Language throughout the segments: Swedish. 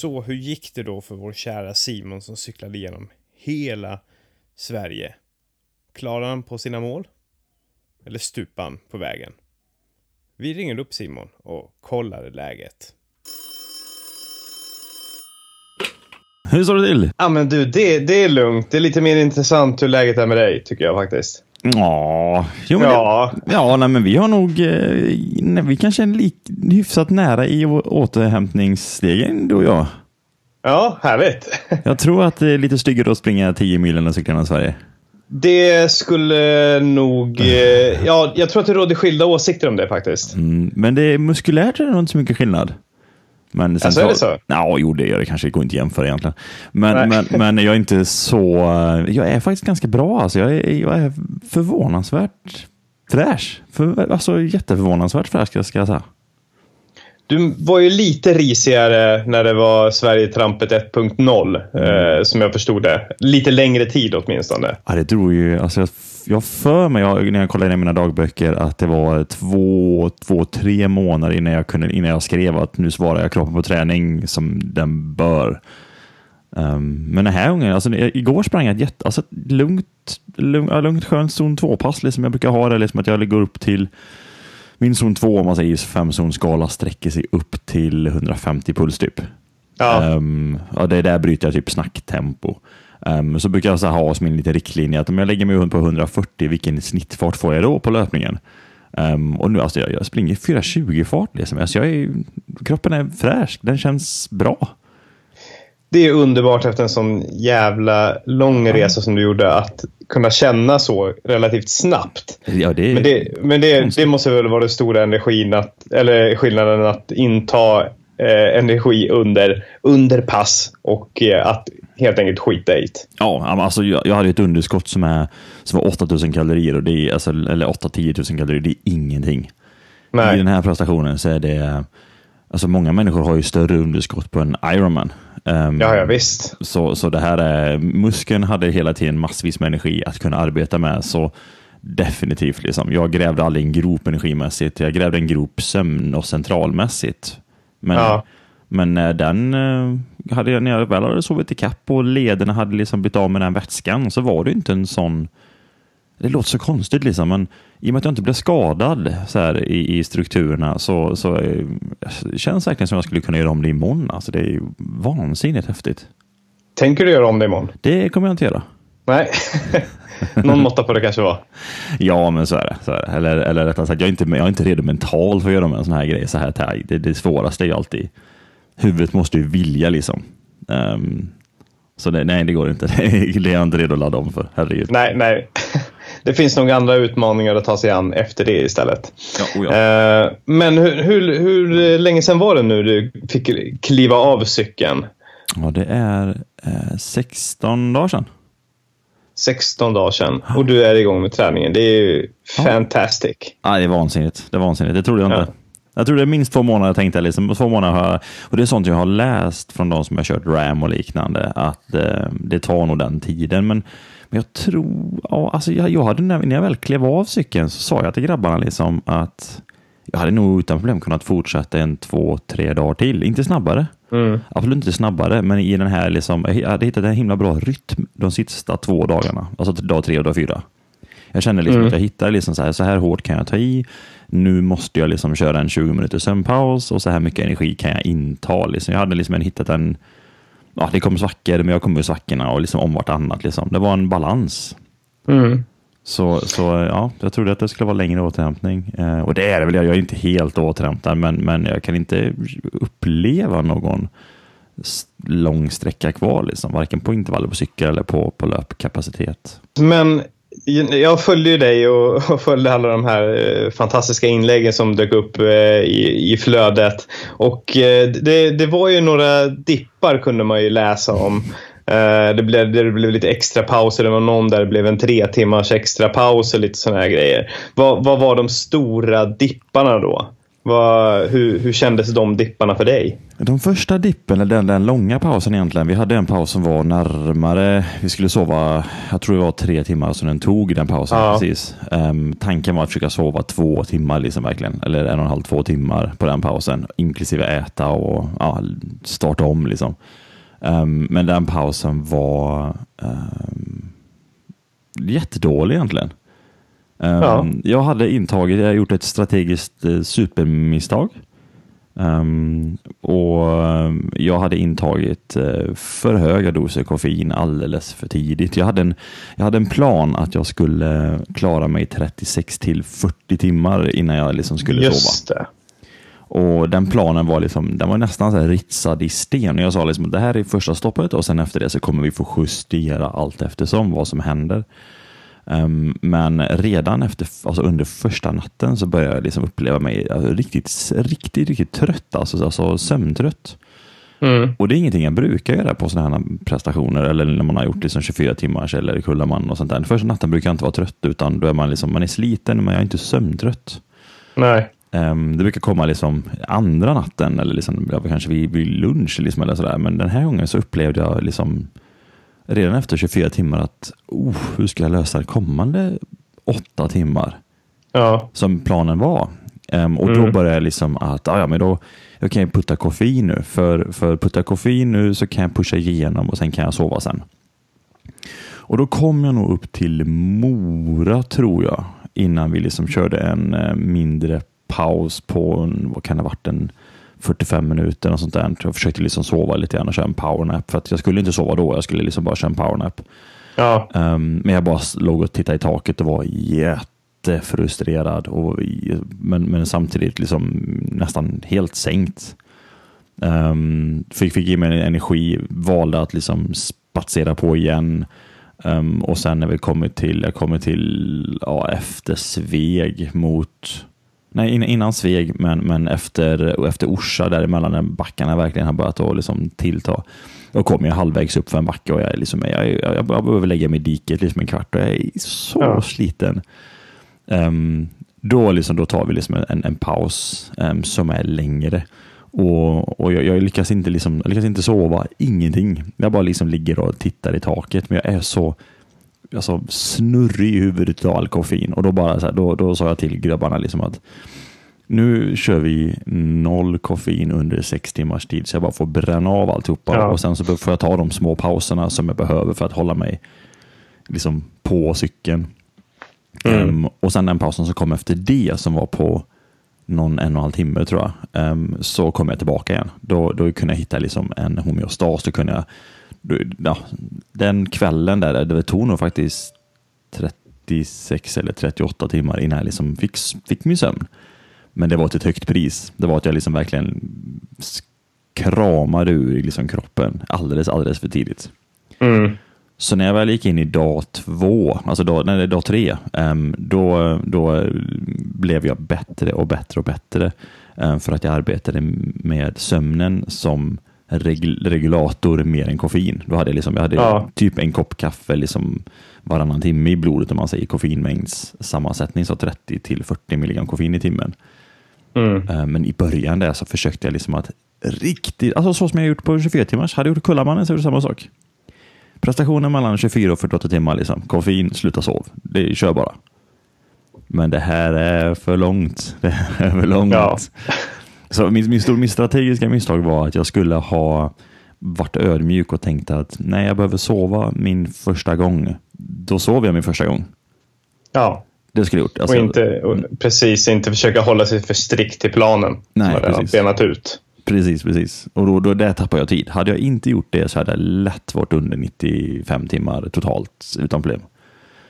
Så hur gick det då för vår kära Simon som cyklade igenom hela Sverige? Klarade han på sina mål? Eller stupade han på vägen? Vi ringde upp Simon och kollade läget. Hur står det till? Ja men du, det, det är lugnt. Det är lite mer intressant hur läget är med dig, tycker jag faktiskt. Ja, jo, men Ja. Det, ja nej, men vi har nog, eh, nej, vi kanske är lik, hyfsat nära i återhämtningsstegen du och jag. Ja, härligt. Jag tror att det är lite styggare att springa 10 mil än att cykla genom Sverige. Det skulle nog... eh, Ja, jag tror att det råder skilda åsikter om det faktiskt. Mm, men det är muskulärt är det nog inte så mycket skillnad. Men sen Alltså, är det så? Ja, jo det gör det kanske. Det går inte att jämföra egentligen. Men, men, men jag är inte så... Jag är faktiskt ganska bra alltså. Jag är, jag är förvånansvärt fräsch. För, alltså jätteförvånansvärt fräsch ska jag säga. Du var ju lite risigare när det var Sverigetrampet 1.0, eh, som jag förstod det. Lite längre tid åtminstone. Ja, det drog ju, alltså jag, för mig, jag, när jag kollade in mina dagböcker, att det var två, två, tre månader innan jag, kunde, innan jag skrev att nu svarar jag kroppen på träning som den bör. Um, men den här gången, alltså, igår sprang jag ett jätte, alltså, ett lugnt, lugnt, lugnt skönt zon 2-pass. Liksom jag brukar ha det, liksom att jag går upp till min zon 2, om man säger femzonsskala, sträcker sig upp till 150 puls typ. Ja. Ehm, ja, det är där bryter jag typ snacktempo. Um, så brukar jag så ha som en liten riktlinje att om jag lägger mig på 140, vilken snittfart får jag då på löpningen? Ehm, och nu alltså jag, jag springer 420 fart liksom. Alltså jag är, kroppen är fräsch, den känns bra. Det är underbart efter en sån jävla lång resa som du gjorde att kunna känna så relativt snabbt. Ja, det Men det, men det, det måste väl vara den stora energin att, eller skillnaden att inta eh, energi under, under pass och eh, att helt enkelt skita i det. Ja, alltså jag, jag hade ett underskott som, är, som var 8000 kalorier, och det är, alltså, eller 8-10 000 kalorier, det är ingenting. Nej. I den här prestationen så är det, alltså många människor har ju större underskott på en Ironman. Ehm, Ja, ja visst. Så, så det här är, muskeln hade hela tiden massvis med energi att kunna arbeta med. Så definitivt, liksom. jag grävde aldrig en grop energimässigt. Jag grävde en grop sömn och centralmässigt. Men, Ja. Men när den eh, hade jag, när jag väl hade sovit i kapp och lederna hade liksom blivit av med den vätskan så var det inte en sån det låter så konstigt, liksom, men i och med att jag inte blev skadad så här, i, i strukturerna så, så eh, det känns verkligen som jag skulle kunna göra om det imorgon. Alltså, det är ju vansinnigt häftigt. Tänker du göra om det imorgon? Det kommer jag inte göra. Nej. Någon måtta på det kanske var. Ja, men så är det. Så är det. Eller, eller rättare sagt, jag är, inte, jag är inte redo mentalt för att göra med en sån här grej. Så här, det, det svåraste är ju alltid, huvudet måste ju vilja liksom. Ehm, så det, nej, det går inte. Det är, jag inte redo att ladda om för. Herregud. Nej, nej. Det finns nog andra utmaningar att ta sig an efter det istället. Ja, oh ja. Eh, Men hur, hur, hur länge sedan var det nu du fick kliva av cykeln? ja, det är eh, 16 dagar sedan. 16 dagar sedan och du är igång med träningen. Det är ju fantastic. Ja, det är vansinnigt. Det är vansinnigt. Det trodde jag inte. Ja. Jag tror det är minst två månader tänkte jag. Liksom. Två månader har och det är sånt jag har läst från de som har kört RAM och liknande. Att eh, det tar nog den tiden. Men, men jag tror, ja, alltså jag, jag hade, när, jag väl klev av cykeln så sa jag till grabbarna liksom att jag hade nog utan problem kunnat fortsätta en två, tre dagar till. Inte snabbare. Absolut inte snabbare, men i den här liksom, jag hade hittat en himla bra rytm de sista två dagarna. Alltså dag tre och dag fyra. Jag kände liksom att jag hittade liksom så här, så här hårt kan jag ta i. Nu måste jag liksom köra en 20 minuters sömnpaus och så här mycket energi kan jag inta. Liksom. Jag hade liksom en, hittat en, ja det kom svackor, men jag kom ur svackorna och liksom om vartannat. Liksom. Det var en balans. Mm. Så, så ja, jag trodde att det skulle vara längre återhämtning. Eh, och det är det väl. Jag är inte helt återhämtad, men, men jag kan inte uppleva någon lång sträcka kvar, liksom. varken på intervaller på cykel eller på, på löpkapacitet. Men jag följde ju dig och och följde alla de här eh, fantastiska inläggen som dök upp eh, i, i flödet. Och eh, det, det var ju några dippar kunde man ju läsa om. Eh, Det blev, det blev lite extra pauser. Det var någon där det blev en tre timmars extra paus och lite sådana här grejer. Vad, vad var de stora dipparna då? Vad, hur, hur kändes de dipparna för dig? De första dippen, eller den, den långa pausen egentligen. Vi hade en paus som var närmare. Vi skulle sova, jag tror det var tre timmar som den tog den pausen. Ja. Precis. Um, tanken var att försöka sova två timmar, liksom verkligen. Eller en och en halv, två timmar på den pausen. Inklusive äta och ja, starta om. Liksom. Um, men den pausen var um, jättedålig egentligen. Um, Ja. Jag hade intagit, jag gjort ett strategiskt eh, supermisstag. Um, och um, jag hade intagit eh, för höga doser koffein alldeles för tidigt. Jag hade, en, jag hade en plan att jag skulle klara mig 36 till 40 timmar innan jag liksom skulle sova. Just det. Och den planen var, liksom, den var nästan så ritsad i sten. Och jag sa liksom det här är första stoppet och sen efter det så kommer vi få justera allt eftersom vad som händer. Um, men redan efter, alltså under första natten så började jag liksom uppleva mig alltså, riktigt, riktigt, riktigt trött, alltså, alltså sömntrött. Mm. Och det är ingenting jag brukar göra på sådana här prestationer eller när man har gjort liksom 24 timmars eller Kullaman och sånt där. Första natten brukar jag inte vara trött utan då är man, liksom, man är sliten men jag är inte sömntrött. Nej. Um, det brukar komma liksom andra natten eller liksom, kanske vid, vid lunch liksom eller sådär. Men den här gången så upplevde jag liksom redan efter 24 timmar att oh, hur ska jag lösa kommande åtta timmar Ja. som planen var. Ehm, och då Mm. började jag liksom att ah, ja, men då jag kan putta koffein nu. För, för putta koffein nu så kan jag pusha igenom och sen kan jag sova sen. Och då kom jag nog upp till Mora tror jag innan vi liksom körde en eh, mindre paus på en, vad kan det ha varit en 45 minuter och sånt där. Jag försökte liksom sova lite grann och köra en powernap för att jag skulle inte sova då. Jag skulle liksom bara köra en powernap. Ja. Um, men jag bara låg och tittade i taket och var jättefrustrerad. Och, i- men, men samtidigt liksom nästan helt sänkt. Um, fick, fick ge mig energi, valde att liksom spatsera på igen. Um, och sen när vi kommer till, jag kommer till ja, efter Sveg mot Nej, innan, Sveg, men, men efter, efter Orsa, däremellan när backarna verkligen har börjat att liksom tillta. Då kommer jag halvvägs upp för en backe och jag, är liksom, jag, jag, jag, behöver lägga mig i diket liksom en kvart och jag är så Ja. sliten. Ehm, då, liksom, då tar vi liksom en, en paus ehm, som är längre. Och, och jag, jag, lyckas inte liksom, jag lyckas inte sova, ingenting. Jag bara liksom ligger och tittar i taket, men jag är så alltså, snurrig i huvudet av all koffein. Och då, bara så här, då, då sa jag till grabbarna liksom att nu kör vi noll koffein under sex timmars tid så jag bara får bränna av alltihopa. Ja. Och sen så får jag ta de små pauserna som jag behöver för att hålla mig liksom på cykeln. Mm. Ehm, och sen den pausen som kom efter det som var på någon en och en halv timme tror jag, ehm, så kom jag tillbaka igen. Då, då kunde jag hitta liksom en homeostas. Då kunde jag, ja, den kvällen där, det tog nog faktiskt 36 eller 38 timmar innan jag liksom fick, fick min sömn. Men det var till ett högt pris. Det var att jag liksom verkligen kramade ur liksom kroppen alldeles, alldeles för tidigt. Mm. Så när jag väl gick in i dag två, alltså dag, nej, dag tre, ehm, då, då blev jag bättre och bättre och bättre ehm, för att jag arbetade med sömnen som reg- regulator mer än koffein. Då hade jag, liksom, jag hade Ja. typ en kopp kaffe liksom varannan timme i blodet om man säger koffeinmängds sammansättning, så 30 till 40 milligram koffein i timmen. Mm. Eh, Men i början där så försökte jag liksom att riktigt, alltså så som jag gjort på 24 timmars, hade jag gjort Kullamannen så gjorde samma sak. Prestationen mellan 24 och 48 timmar, liksom. koffein, sluta sov. Det kör bara. Men det här är för långt. Det här är för långt. Ja. Så min, min, stor, min strategiska misstag var att jag skulle ha varit ödmjuk och tänkt att när jag behöver sova min första gång, då sover jag min första gång. Ja. Det skulle jag gjort. Och Alltså, inte, och precis, inte försöka hålla sig för strikt till planen. Nej, som precis. benat ut. Precis, precis. Och då, då där tappade jag tid. Hade jag inte gjort det så hade jag lätt varit under 95 timmar totalt utan problem.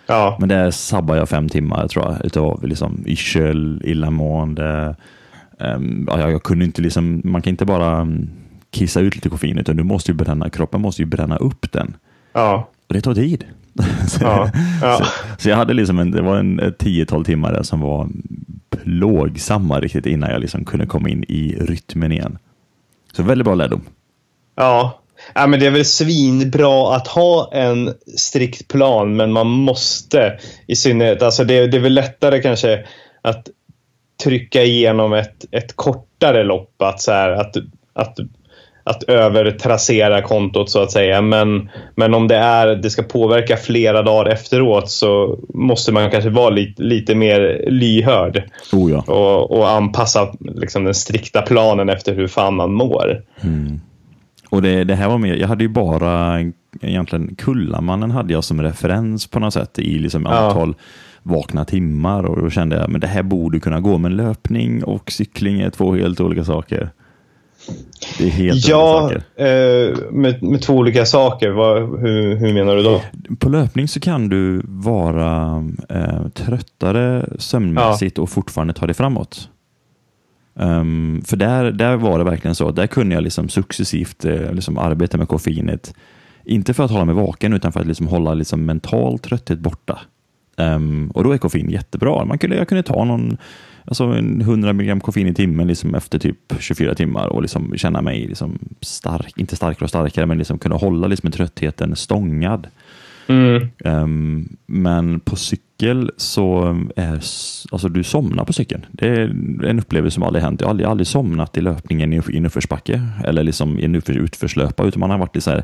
Ja. Men där sabbar jag fem timmar tror jag utav liksom yrsel, illamående. Um, ja, jag, jag kunde inte liksom, man kan inte bara um, kissa ut lite koffein utan du måste ju bränna, kroppen måste ju bränna upp den. Ja. Och det tar tid. så, Ja. Ja. så, så jag hade liksom en, det var en tiotal timmar där som var plågsamma riktigt innan jag liksom kunde komma in i rytmen igen. Så väldigt bra lärdom. Ja. Ja, men det är väl svinbra att ha en strikt plan, men man måste i synnerhet. Alltså det, det är väl lättare kanske att trycka igenom ett, ett kortare lopp. Att, så här, att, att, att övertrassera kontot så att säga. Men, men om det, är, det ska påverka flera dagar efteråt så måste man kanske vara lite, lite mer lyhörd. Oh ja. Och, och anpassa liksom, den strikta planen efter hur fan man mår. Mm. Och det, det här var mer, jag hade ju bara egentligen Kullamannen hade jag som referens på något sätt i liksom antal vakna timmar och då kände jag men det här borde kunna gå men löpning och cykling är två helt olika saker. Det är helt Ja, olika saker. eh, med, med två olika saker. Vad, hur, hur menar du då? På löpning så kan du vara eh, tröttare sömnmässigt och fortfarande ta dig framåt. Ehm, för där, där var det verkligen så. Där kunde jag liksom successivt eh, liksom arbeta med koffeinet. Inte för att hålla mig vaken utan för att liksom hålla liksom mental trötthet borta. Ehm, och då är koffein jättebra. Man kunde, jag kunde ta någon, alltså en 100 mg koffein i timmen liksom efter typ 24 timmar och liksom känna mig liksom stark, inte starkare och starkare, men liksom kunna hålla liksom tröttheten stångad. Mm. Ehm, men på cykel så är s- alltså du somnar på cykeln. Det är en upplevelse som aldrig hänt. Jag har aldrig, aldrig somnat i löpningen i en- uppförsbacke eller liksom i en utför, utförslöpa utan man har varit i så här,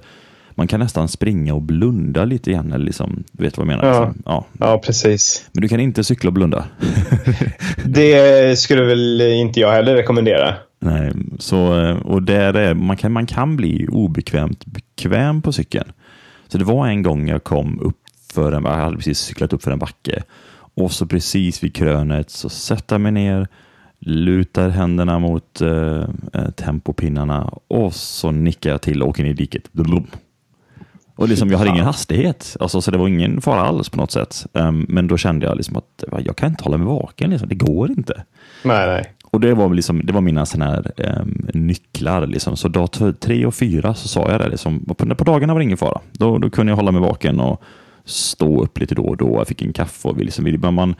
man kan nästan springa och blunda lite grann. Eller liksom, du vet vad jag menar? Ja. Liksom. Ja. Ja, precis. Men du kan inte cykla och blunda. Det skulle väl inte jag heller rekommendera. Nej, så, och där är, man, kan, man kan bli obekvämt bekväm på cykeln. Så det var en gång jag kom upp för en, jag hade precis cyklat upp för en backe och så precis vid krönet så sätter jag mig ner, lutar händerna mot eh, eh, tempopinnarna och så nickar jag till och åker ner i diket. Blum. Och liksom, jag hade ingen hastighet, alltså, så det var ingen fara alls på något sätt. Ehm, men då kände jag liksom att jag kan inte hålla mig vaken, liksom. det går inte. Nej, nej. Och det var, liksom, det var mina såna här, ehm, nycklar. Liksom. Så dag tre och fyra så sa jag det. Liksom. På, på dagarna var det ingen fara. Då, då kunde jag hålla mig vaken och stå upp lite då och då. Jag fick en kaffe. Och vi liksom, man,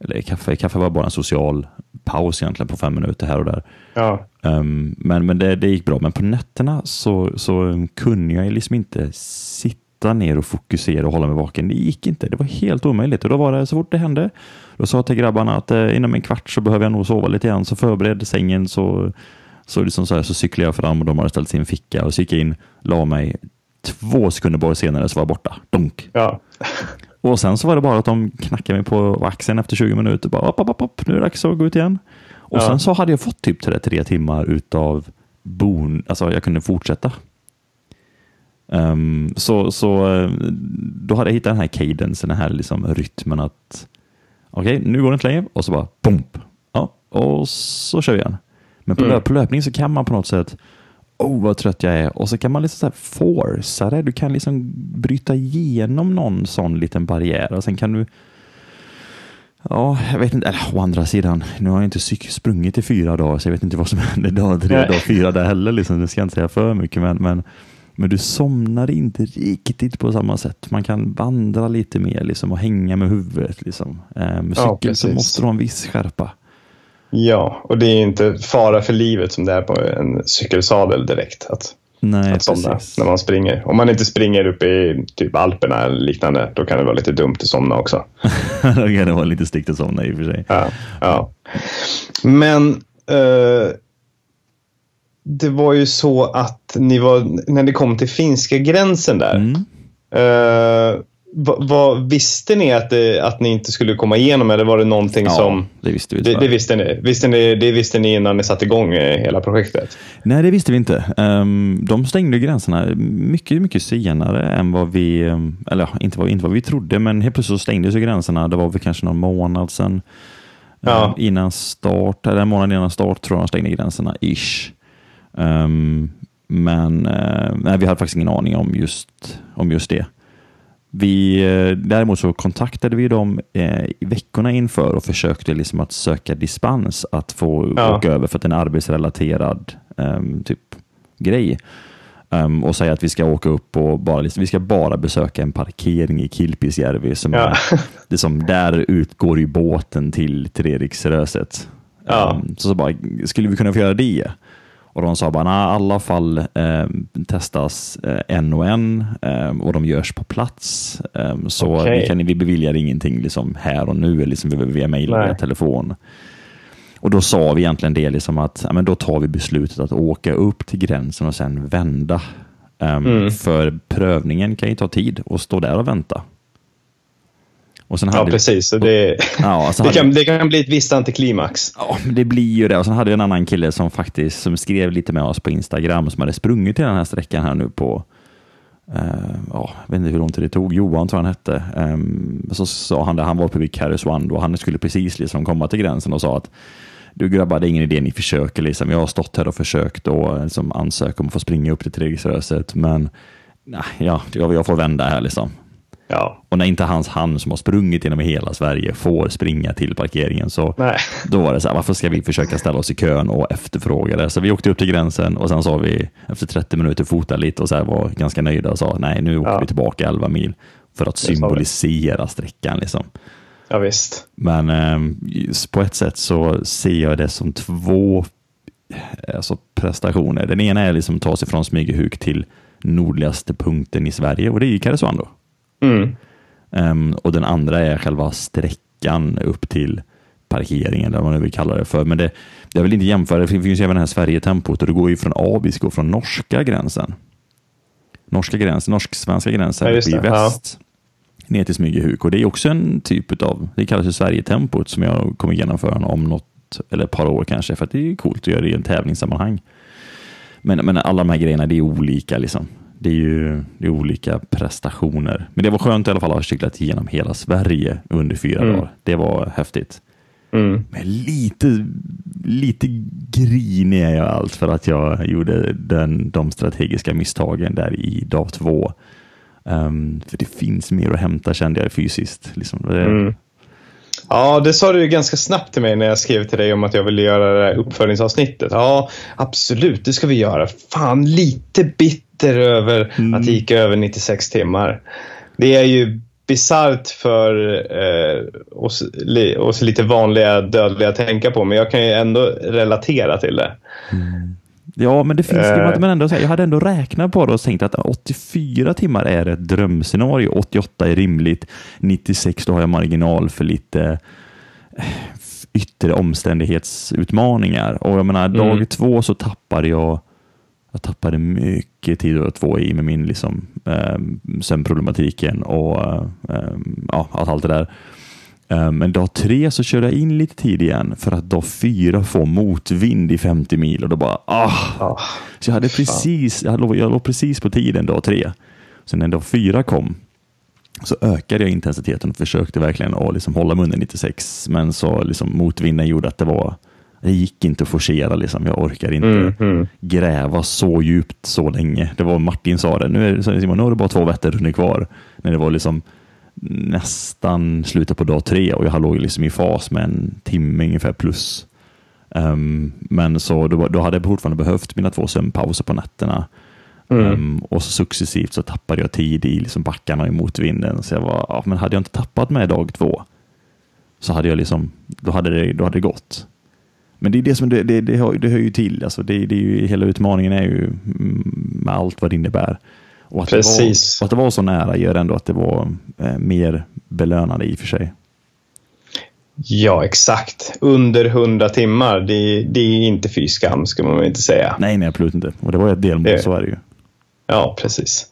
eller kaffe, kaffe var bara en social paus egentligen på fem minuter här och där. Ja. Ehm, men men det, det gick bra. Men på nätterna så, så kunde jag liksom inte sitta ner och fokusera och hålla mig vaken. Det gick inte. Det var helt omöjligt. Och då var det så fort det hände. Då sa jag till grabbarna att eh, inom en kvart så behöver jag nog sova lite grann. Så förbered sängen så, så, liksom så, här, så cyklade jag fram och de hade ställt sin ficka och så gick jag in, la mig. Två sekunder bara senare så var jag borta. Donk. Ja. Och sen så var det bara att de knackade mig på axeln efter 20 minuter. Bara, upp, upp, upp, nu är det dags att gå ut igen. Och Ja. sen så hade jag fått typ tre, tre timmar utav bon, alltså jag kunde fortsätta. Ehm, så, så eh, då hade jag hittat den här cadencen, den här liksom rytmen att okej, nu går det inte längre och så bara bump. Ja, och så kör vi igen. Men på, Mm. löp, på löpning så kan man på något sätt oh vad trött jag är och så kan man liksom så här forsa det. Du kan liksom bryta igenom någon sån liten barriär och sen kan du Ja, jag vet inte. Eller, å andra sidan, nu har jag inte sprungit i fyra dagar så jag vet inte vad som händer dag tre, dag fyra där heller. Liksom. Det ska jag inte säga för mycket, men, men, men du somnar inte riktigt på samma sätt. Man kan vandra lite mer liksom, och hänga med huvudet. Liksom. Eh, med Ja, cykel så precis. måste du ha en viss skärpa. Ja, och det är inte fara för livet som det är på en cykelsadel direkt. Att, Nej, att somna precis. när man springer. Om man inte springer uppe i typ Alperna eller liknande, då kan det vara lite dumt att somna också. Då kan det vara lite stickt att somna i och för sig. Ja, ja. Men eh, det var ju så att ni var, när det kom till finska gränsen där. Mm. eh, vad, vad, visste ni att, det, att ni inte skulle komma igenom eller var det någonting Ja, som... det visste vi. Det, det visste ni. Visste ni. Det visste ni innan ni satte igång eh, hela projektet? Nej, det visste vi inte. Ehm, de stängde gränserna mycket, mycket senare än vad vi, ehm, eller ja, inte vad, inte vad vi trodde, men helt plötsligt stängdes gränserna. Det var väl kanske någon månad sedan. Ja. Ehm, innan start, eller en månad innan start tror jag de stängde gränserna, ish. Men eh, nej, vi hade faktiskt ingen aning om just, om just det. Vi, eh, däremot så kontaktade vi dem eh, veckorna inför och försökte liksom att söka dispens att få Ja. åka över för att en arbetsrelaterad ehm, typ grej. Ehm, och säga att vi ska åka upp och bara, liksom, vi ska bara besöka en parkering i Kilpisjärvi. Som Ja. är, det som, där utgår ju båten till Treriksröset. Ja. Ehm, så, så bara, skulle vi kunna få göra det? Och de sa bara, nej, alla fall eh, testas eh, en och en eh, och de görs på plats. Eh, så Okej. vi, kan, vi beviljar ingenting liksom här och nu, liksom via- via mejl via telefon. Och då sa vi egentligen det liksom att ja, men då tar vi beslutet att åka upp till gränsen och sen vända. Um, Mm. För prövningen kan ju ta tid och stå där och vänta. Och sen hade Ja, precis. Så det, Ja, det, hade- kan, det kan bli ett visst antiklimax. Ja, det blir ju det. Och sen hade vi en annan kille som faktiskt som skrev lite med oss på Instagram som hade sprungit till den här sträckan här nu på eh, ja, jag vet inte hur lång tid det tog. Johan tror han hette. Ehm, så sa han det, han var på Vic Harris One och han skulle precis liksom komma till gränsen och sa att du grabbar, det är ingen idé ni försöker. Liksom. Jag har stått här och försökt och liksom, ansöka om att få springa upp till Treriksröset, men nej, ja, jag, jag får vända här. Liksom. Ja. Och när inte hans han som har sprungit genom hela Sverige får springa till parkeringen så Nej. då var det så här, varför ska vi försöka ställa oss i kön och efterfråga det? Så vi åkte upp till gränsen och sen sa vi efter 30 minuter fota lite och så var ganska nöjda och sa nej, nu åker Ja. vi tillbaka 11 mil för att symbolisera sträckan. Liksom. Ja, visst. Men eh, på ett sätt så ser jag det som två alltså, prestationer. Den ena är liksom att ta sig från Smygehuk till nordligaste punkten i Sverige och det är ju Karesuando. Mm. Ehm, och den andra är själva sträckan upp till parkeringen, eller vad man nu vill kalla det för. Men det, jag vill inte jämföra, det finns ju även det här Sverige-tempot och det går ju från Abisko, från norska gränsen. Norska gränsen, norsk-svenska gränsen Ja, i väst. Ner till Smygehuk och det är också en typ av, det kallas ju Sverige-tempot som jag kommer genomföra om något, eller ett par år kanske, för att det är coolt att göra det i en tävlingssammanhang. Men, men alla de här grejerna, det är olika liksom. Det är ju det är olika prestationer. Men det var skönt i alla fall att ha cyklat igenom hela Sverige under fyra Mm. dagar. Det var häftigt. Mm. Men lite, lite grinig är jag allt för att jag gjorde den, de strategiska misstagen där i dag två. Ehm, för det finns mer att hämta kände jag fysiskt. Liksom. Mm. Ja, det sa du ju ganska snabbt till mig när jag skrev till dig om att jag ville göra det här uppföljningsavsnittet. Ja, absolut, det ska vi göra. Fan, lite bitter över Mm. att det gick över 96 timmar. Det är ju bisarrt för eh, oss, li, oss lite vanliga dödliga att tänka på, men jag kan ju ändå relatera till det. Ja, men det finns Eh. Men ändå, jag hade ändå räknat på det och tänkt att 84 timmar är ett drömscenario. 88 är rimligt. 96 då har jag marginal för lite eh, yttre omständighetsutmaningar. Och jag menar, dag Mm. två så tappade jag jag tappade mycket tid att två i med min liksom, eh, sömnproblematiken och eh, ja, allt det där. Eh, Men dag tre så körde jag in lite tid igen för att dag fyra få motvind i 50 mil och då bara ah. Ja. Så jag hade precis, jag låg, jag låg precis på tiden dag tre. Sen när dag fyra kom så ökade jag intensiteten och försökte verkligen att liksom hålla mig under 96. Men så liksom motvinden gjorde att det var, det gick inte att forcera liksom. Jag orkar inte Mm, mm. gräva så djupt så länge. Det var Martin sa det, nu är det, Simon, nu har du bara två Vätternrundor kvar. När det var liksom nästan slutet på dag tre och jag låg liksom i fas med en timme ungefär plus. Ehm, men så då, då hade jag fortfarande behövt mina två sömnpauser på nätterna. Mm. Ehm, och så successivt så tappade jag tid i liksom backarna och i motvinden. Så jag var, ja, men hade jag inte tappat med dag två så hade jag liksom, då hade det, då hade det gått. Men det är det som det, det, det, hör, det hör ju till. Alltså det, det är ju, hela utmaningen är ju mm, med allt vad det innebär. Och att, Precis. Det var, att det var så nära gör ändå att det var eh, mer belönande i och för sig. Ja, exakt. Under 100 timmar, det, det är inte fy skam, ska man väl inte säga. Nej, nej, absolut inte. Och det var ett delmål, Det- så är det ju. Ja, precis.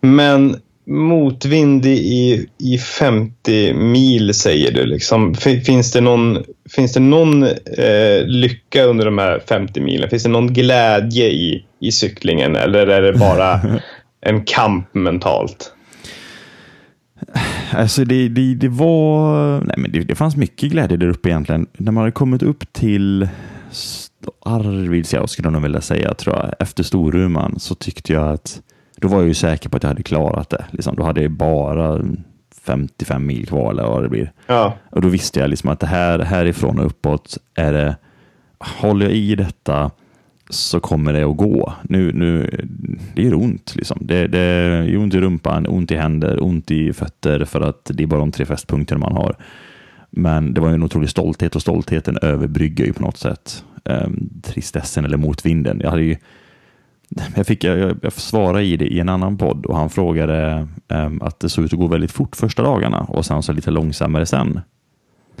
Men motvind i, i 50 mil säger du. Liksom. Fin- Finns det någon, finns det någon eh, lycka under de här 50 milen? Finns det någon glädje i, i cyklingen eller är det bara en kamp mentalt? Alltså det, det, det var, nej men det, det fanns mycket glädje där uppe egentligen. När man hade kommit upp till Arvidsjaur skulle jag nog vilja säga, tror jag, efter Storuman så tyckte jag att, då var jag ju säker på att jag hade klarat det. Liksom, då hade jag bara 55 mil kvar eller vad det blir. Ja, Och då visste jag liksom att det här, härifrån och uppåt är det, håller jag i detta så kommer det att gå. Nu, nu, det gör ont. Liksom. Det, det gör ont i rumpan, ont i händer, ont i fötter för att det är bara de tre fästpunkterna man har. Men det var ju en otrolig stolthet och stoltheten överbryggar ju på något sätt um, tristessen eller motvinden. Jag hade ju jag, fick, jag, jag, svarade i det i en annan podd och han frågade ehm, att det såg ut att gå väldigt fort första dagarna och sen så lite långsammare sen.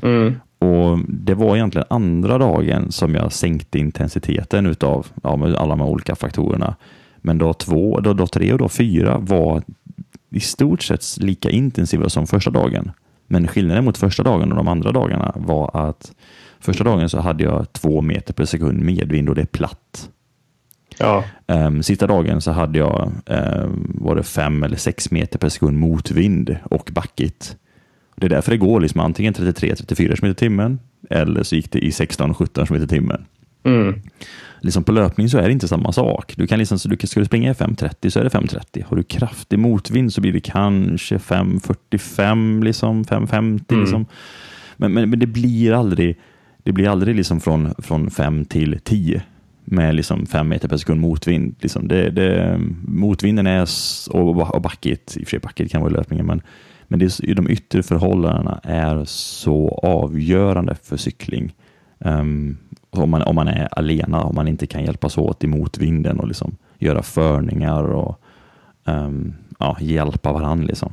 mm. och Det var egentligen andra dagen som jag sänkte intensiteten utav ja, med alla de här olika faktorerna. Men dag två, dag, dag tre och dag fyra var i stort sett lika intensiva som första dagen. Men skillnaden mot första dagen och de andra dagarna var att första dagen så hade jag två meter per sekund medvind och det är platt. Ja. Um, sista dagen så hade jag um, var det fem eller sex meter per sekund motvind och backigt. Det är därför det går liksom antingen 33-34 km i timmen eller så gick det i 16-17 km timmen. Mm. Liksom på löpning så är det inte samma sak. Du kan liksom, så du ska du springa i 5.30 så är det 5.30. Har du kraftig motvind så blir det kanske 5.45, liksom, 5.50. Mm. Liksom. Men, men, men, det blir aldrig, det blir aldrig liksom från, från 5 till 10 med liksom fem meter per sekund motvind. Liksom det, det, motvinden är och, och backigt, i och för sig backigt kan vara löpningen, men, men det är, de yttre förhållandena är så avgörande för cykling. Um, om, man, om man är alena, om man inte kan hjälpas åt i motvinden och liksom göra förningar och um, ja, hjälpa varandra. Liksom.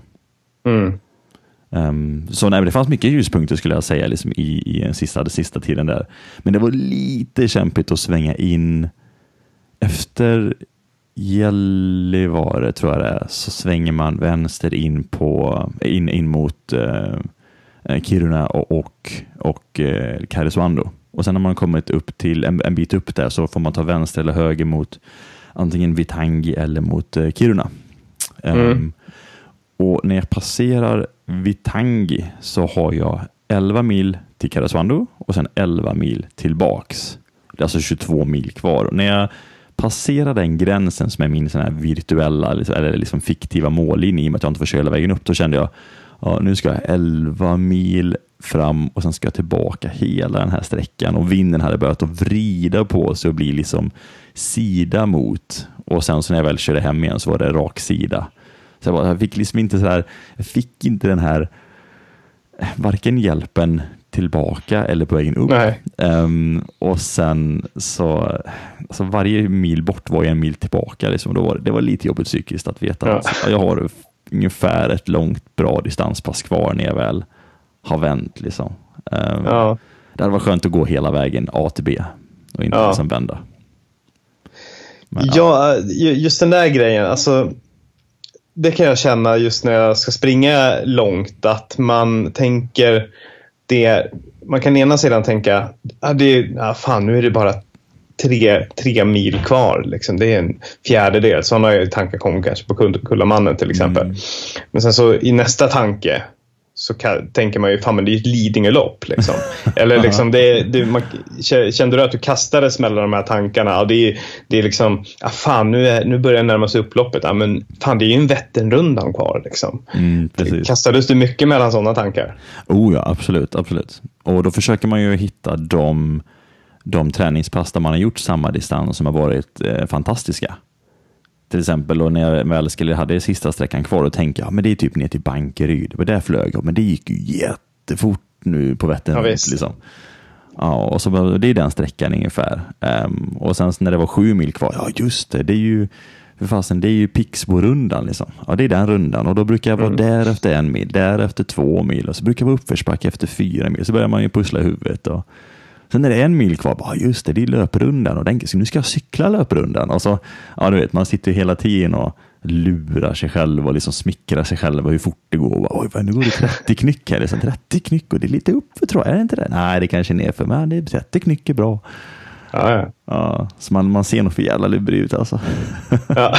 Mm. Um, så nej, det fanns mycket ljuspunkter skulle jag säga liksom, i, i den sista, den sista tiden där. Men det var lite kämpigt att svänga in efter Gällivare tror jag det är, så svänger man vänster in, på, in, in mot eh, Kiruna och, och, och eh, Karesuando. Och sen när man kommit upp till en, en, bit upp där så får man ta vänster eller höger mot antingen Vitangi eller mot eh, Kiruna. Mm. Um, och när jag passerar Vitangi så har jag 11 mil till Karesuando och sen 11 mil tillbaks. Det är alltså 22 mil kvar. Och när jag passerar den gränsen som är min sån här virtuella liksom, eller liksom fiktiva mållinje i och med att jag inte får köra hela vägen upp, då kände jag ja, nu ska jag 11 mil fram och sen ska jag tillbaka hela den här sträckan och vinden hade börjat att vrida på sig och bli liksom sida mot och sen så när jag väl körde hem igen så var det rak sida. Så jag, bara, jag fick liksom inte så här, jag fick inte den här varken hjälpen tillbaka eller på vägen upp. Um, och sen så, alltså varje mil bort var ju en mil tillbaka. Liksom. Då var, det var lite jobbigt psykiskt att veta ja. att jag har ungefär ett långt bra distanspass kvar när jag väl har vänt. Liksom. Um, ja. Det hade varit skönt att gå hela vägen A till B och inte ja. liksom vända. Men, ja, ja, just den där grejen. Alltså, det kan jag känna just när jag ska springa långt. Att man tänker det. Man kan ena sidan tänka, ah, det, ah, fan nu är det bara tre, tre mil kvar. Liksom. Det är en fjärdedel. Sådana tankar kommer kanske på Kullamannen till exempel. Mm. Men sen så i nästa tanke så kan, tänker man ju fan men det är ju ett Lidingölopp. Liksom. Eller liksom det, det, man, kände du att du kastades mellan de här tankarna? Ja, det, är, det är liksom, ja, fan nu, är, nu börjar jag närma sig upploppet. Ja, men fan det är ju en Vätternrundan kvar. Liksom. Mm, Kastades du mycket mellan sådana tankar? Oh ja, absolut, absolut. Och då försöker man ju hitta de, de träningspass där man har gjort samma distans som har varit eh, fantastiska. Till exempel och när jag väl skulle hade sista sträckan kvar och tänkte ja, men det är typ ner till Bankeryd. Det där flög jag, men det gick ju jättefort nu på Vättern. Ja, liksom. ja, och så, det är den sträckan ungefär. Um, och sen när det var sju mil kvar, ja just det, det är ju för fasen, det är ju Pixborundan. Liksom. Ja, det är den rundan och då brukar jag vara mm. där efter en mil, därefter två mil och så brukar jag vara uppförsbacke efter fyra mil. Så börjar man ju pussla i huvudet. Och, Sen är det en mil kvar, bara, just det, det är löprundan och den, så nu ska jag cykla löprundan. Och så, ja, du vet, man sitter hela tiden och lurar sig själv och liksom smickrar sig själv och hur fort det går. Och, Oj, nu går det 30 knyck här, liksom 30 knyck och det är lite uppför tror jag, är det inte det? Nej, det kanske är nerför, men det är 30 knyck är bra. Ja, ja. ja så man, man ser nog för jävla lurig ut alltså. Ja.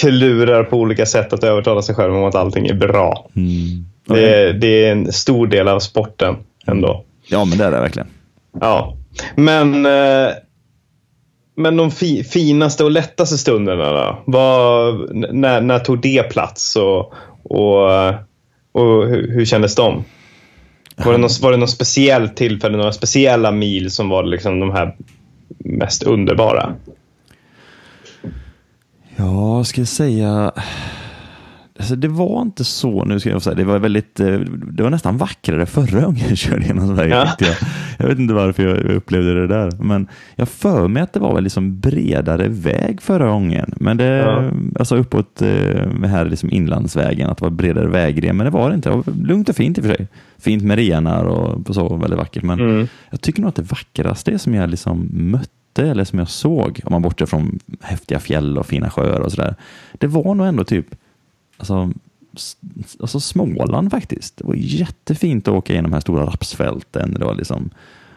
Klurar på olika sätt att övertala sig själv om att allting är bra. Mm. Det, är, det är en stor del av sporten ändå. Ja, men det är det verkligen. Ja, men, eh, men de fi, finaste och lättaste stunderna då? Vad, när, när tog det plats och, och, och hur, hur kändes de? Var det, något, var det något speciellt tillfälle, några speciella mil som var liksom de här mest underbara? Ja, ska jag säga. Alltså det var inte så, nu ska jag säga, det var väldigt, eh, det var nästan vackrare förra gången jag körde genom Sverige. Ja. Jag. jag vet inte varför jag upplevde det där, men jag för mig att det var väl liksom bredare väg förra gången. Men det, Ja. alltså uppåt eh, här liksom inlandsvägen, att det var bredare vägren, men det var det inte. Det var lugnt och fint i och för sig. Fint med renar och så, väldigt vackert. Men Mm. jag tycker nog att det vackraste som jag liksom mötte, eller som jag såg, om man bortser från häftiga fjäll och fina sjöar och sådär, det var nog ändå typ alltså, alltså Småland faktiskt. Det var jättefint att åka genom de här stora rapsfälten. Det var liksom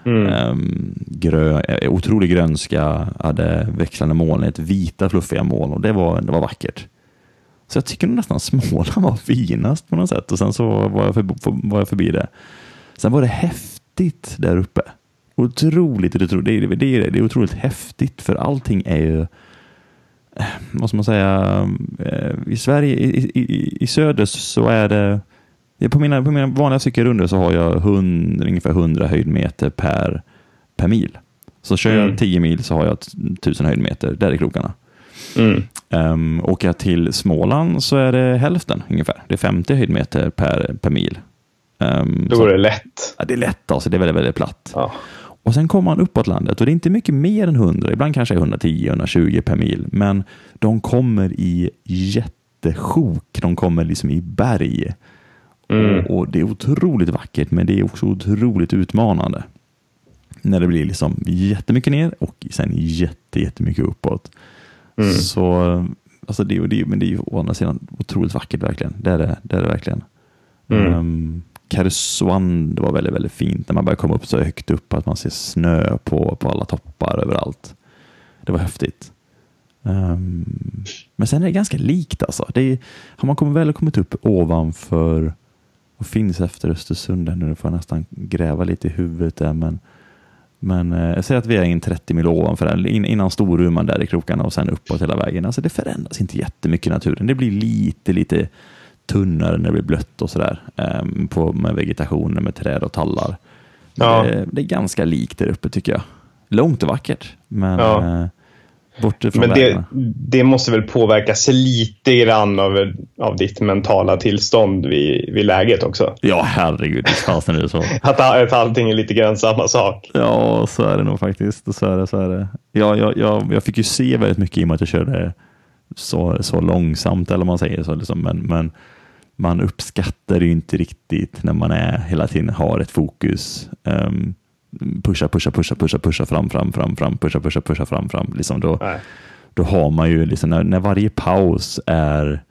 Mm. ehm, grö, eh, otrolig grönska, hade växlande molnighet, vita fluffiga moln och det var, det var vackert. Så jag tycker nästan Småland var finast på något sätt och sen så var jag, förbi, var jag förbi det. Sen var det häftigt där uppe. Otroligt, otroligt det, är, det, är, det är otroligt häftigt för allting är ju vad ska man säga, eh, i Sverige, i, i, i söder så är det, på mina, på mina vanliga cykelrundor så har jag 100, ungefär 100 höjdmeter per, per mil. Så kör Mm. jag 10 mil så har jag 1000 höjdmeter, där är krokarna. Mm. Um, åker jag till Småland så är det hälften ungefär. Det är 50 höjdmeter per, per mil. Um, Då så- går det lätt. ja, det är lätt alltså, det är väldigt, väldigt platt. Ja. Och sen kommer man uppåt landet och det är inte mycket mer än 100, ibland kanske 110-120 per mil, men de kommer i jättesjok, de kommer liksom i berg. Mm. Och, och det är otroligt vackert, men det är också otroligt utmanande. När det blir liksom jättemycket ner och sen jätte, jättemycket uppåt. Mm. Så, alltså det, det, men det är ju å andra sidan otroligt vackert verkligen. Det är det, det, är det verkligen. Mm. Um, Karesuando var väldigt, väldigt fint när man börjar komma upp så högt upp att man ser snö på, på alla toppar överallt. Det var häftigt. Um, men sen är det ganska likt alltså. Det är, har man kommit, väl kommit upp ovanför och finns efter Östersund nu, nu får jag nästan gräva lite i huvudet där men men eh, jag säger att vi är in 30 mil ovanför den, innan Storuman där i krokarna och sen uppåt hela vägen. Alltså det förändras inte jättemycket i naturen. Det blir lite, lite tunnare när det blir blött och sådär um, på, med vegetationen med träd och tallar. Ja. Det, det är ganska likt där uppe tycker jag. Långt och vackert, men Ja. eh, bort ifrån Men det, det måste väl påverkas lite grann av, av ditt mentala tillstånd vid, vid läget också. Ja, herregud, fasen är det så. Att, att allting är lite grann samma sak. Ja, så är det nog faktiskt. Så är det, så är det. Ja, jag, jag, jag fick ju se väldigt mycket i och med att jag körde så, så långsamt, eller vad man säger så. Liksom. Men, men man uppskattar ju inte riktigt när man är hela tiden har ett fokus. Um, pusha, pusha, pusha, pusha, pusha fram, fram, fram, fram, pusha, pusha, pusha fram, fram. Liksom då, Nej. då har man ju liksom när, när varje paus är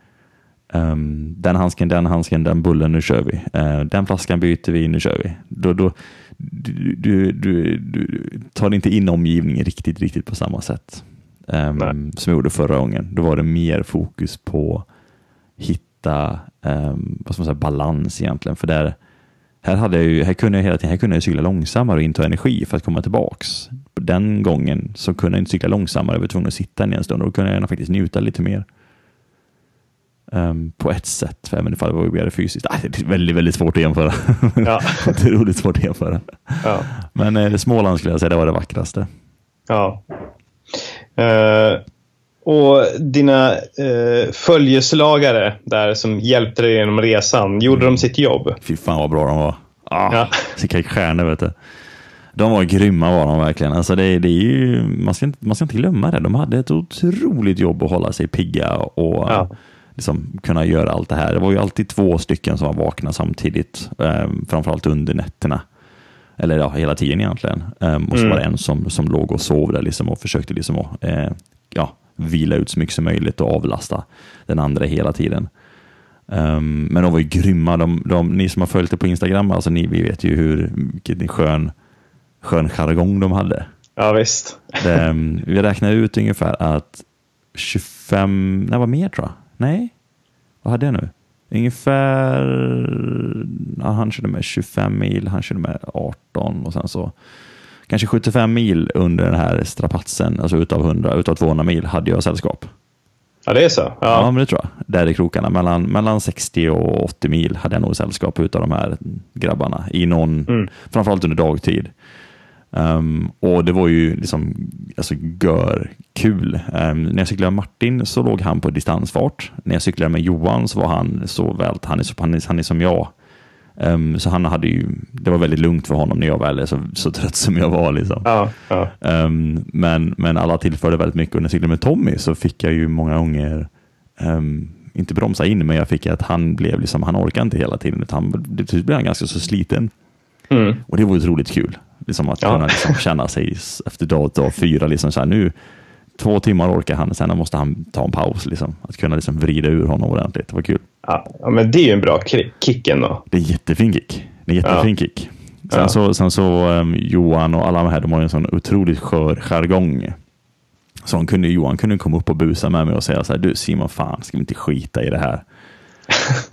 ehm, den handsken, den handsken, den bullen, nu kör vi. Eh, den flaskan byter vi, nu kör vi. Då, då, du, du, du, du tar inte in omgivningen riktigt, riktigt på samma sätt Nej. som jag gjorde förra gången. Då var det mer fokus på hitta ehm, vad ska man säga, balans egentligen. För där, här, hade jag ju, här kunde jag hela tiden här kunde jag cykla långsammare och inta energi för att komma tillbaks. Den gången så kunde jag inte cykla långsammare, jag var tvungen att sitta ner en stund och då kunde jag faktiskt njuta lite mer. Ehm, på ett sätt, för även ifall det var mer fysiskt. Ah, det är väldigt, väldigt svårt att jämföra. Ja. Otroligt svårt att jämföra. Ja. Men eh, Småland skulle jag säga, det var det vackraste. Ja. Eh, och dina uh, följeslagare där som hjälpte dig genom resan, gjorde de sitt jobb? Fy fan vad bra de var. Ah, Ja. Vilka stjärnor vet du. De var grymma var de verkligen. Alltså det, det är ju, man, ska inte, man ska inte glömma det. De hade ett otroligt jobb att hålla sig pigga och Ja. liksom kunna göra allt det här. Det var ju alltid två stycken som var vakna samtidigt, eh, framförallt under nätterna. Eller ja, hela tiden egentligen. Um, och så Mm. var det en som, som låg och sov där liksom och försökte liksom eh, ja, vila ut så mycket som möjligt och avlasta den andra hela tiden. Um, men de var ju grymma. De, de, ni som har följt det på Instagram, alltså ni vi vet ju hur vilken skön, skön jargong de hade. Ja, visst. Det, um, vi räknade ut ungefär att 25, nej vad mer tror jag? Nej, vad hade jag nu? Ungefär, ja, han körde med 25 mil, han körde med 18 och sen så kanske 75 mil under den här strapatsen, alltså utav 100, utav 200 mil hade jag sällskap. Ja, det är så? Ja, Ja. men det tror jag. Där i krokarna. Mellan, mellan 60 och 80 mil hade jag nog sällskap utav de här grabbarna. I någon, Mm. Framförallt under dagtid. Um, och det var ju liksom alltså, gör kul. Um, när jag cyklade med Martin så låg han på distansfart. När jag cyklade med Johan så var han så väl, han är, så, han är, han är som jag. Um, så han hade ju, det var väldigt lugnt för honom när jag var så, så trött som jag var. Liksom. Ja, ja. Um, men, men alla tillförde väldigt mycket och när jag cyklade med Tommy så fick jag ju många gånger, um, inte bromsa in, men jag fick att han blev liksom, han orkade inte hela tiden. Han, det typ blev han ganska så sliten. Mm. Och det var otroligt kul. Liksom att Ja. kunna liksom känna sig efter dag, dag fyra, liksom så här, nu två timmar orkar han, sen måste han ta en paus. Liksom. Att kunna liksom vrida ur honom ordentligt, det var kul. Ja, men det är ju en bra ki- kick ändå. Det är jättefin kick. Det är jättefin Ja. kick. Sen Ja. så, sen så um, Johan och alla de här, de har ju en sån otroligt skör jargong. Så de kunde, Johan kunde komma upp och busa med mig och säga så här, du Simon, fan ska vi inte skita i det här?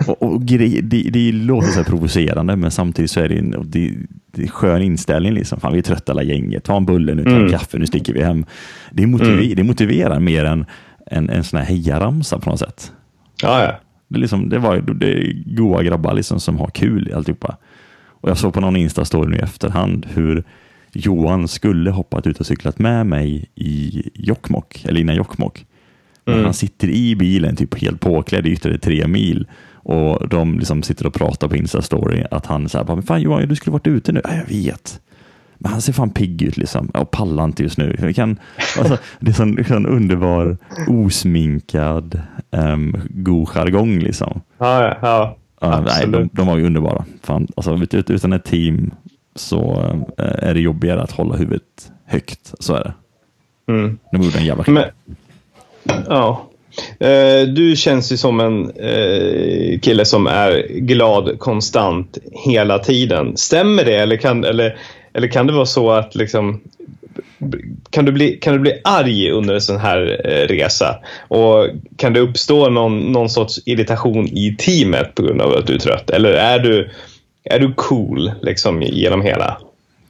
Och, och grej, det, det låter så provocerande, men samtidigt så är det en det, det skön inställning. Liksom. Fan, vi är trötta alla gänget, ta en bulle nu, ta en Mm. kaffe, nu sticker vi hem. Det, motiver, Mm. det motiverar mer än en, en sån här hejaramsa på något sätt. Ja, ja. Det, liksom, det var det är goa grabbar liksom som har kul i alltihopa. Och jag såg på någon Insta-story nu i efterhand hur Johan skulle hoppat ut och cyklat med mig i Jokkmokk, eller innan Jokkmokk. Mm. han sitter i bilen typ helt påklädd i ytterligare tre mil och de liksom sitter och pratar på Insta-story att han säger men fan Johan, du skulle varit ute nu. Ja, jag vet. Men han ser fan pigg ut liksom. Jag pallar inte just nu. Vi kan, alltså, det är sån, sån underbar, osminkad, um, god jargong liksom. Ja, ja. Ja, nej, de, de var ju underbara. Fan, alltså, ut- ut- utan ett team så eh, är det jobbigare att hålla huvudet högt. Så är det. Mm. De gjorde en jävla Men, ja. Eh, du känns ju som en eh, kille som är glad konstant hela tiden. Stämmer det? Eller kan, eller, eller kan det vara så att liksom, kan, du bli, kan du bli arg under en sån här eh, resa? Och kan det uppstå någon, någon sorts irritation i teamet på grund av att du är trött? Eller är du, är du cool liksom, genom hela?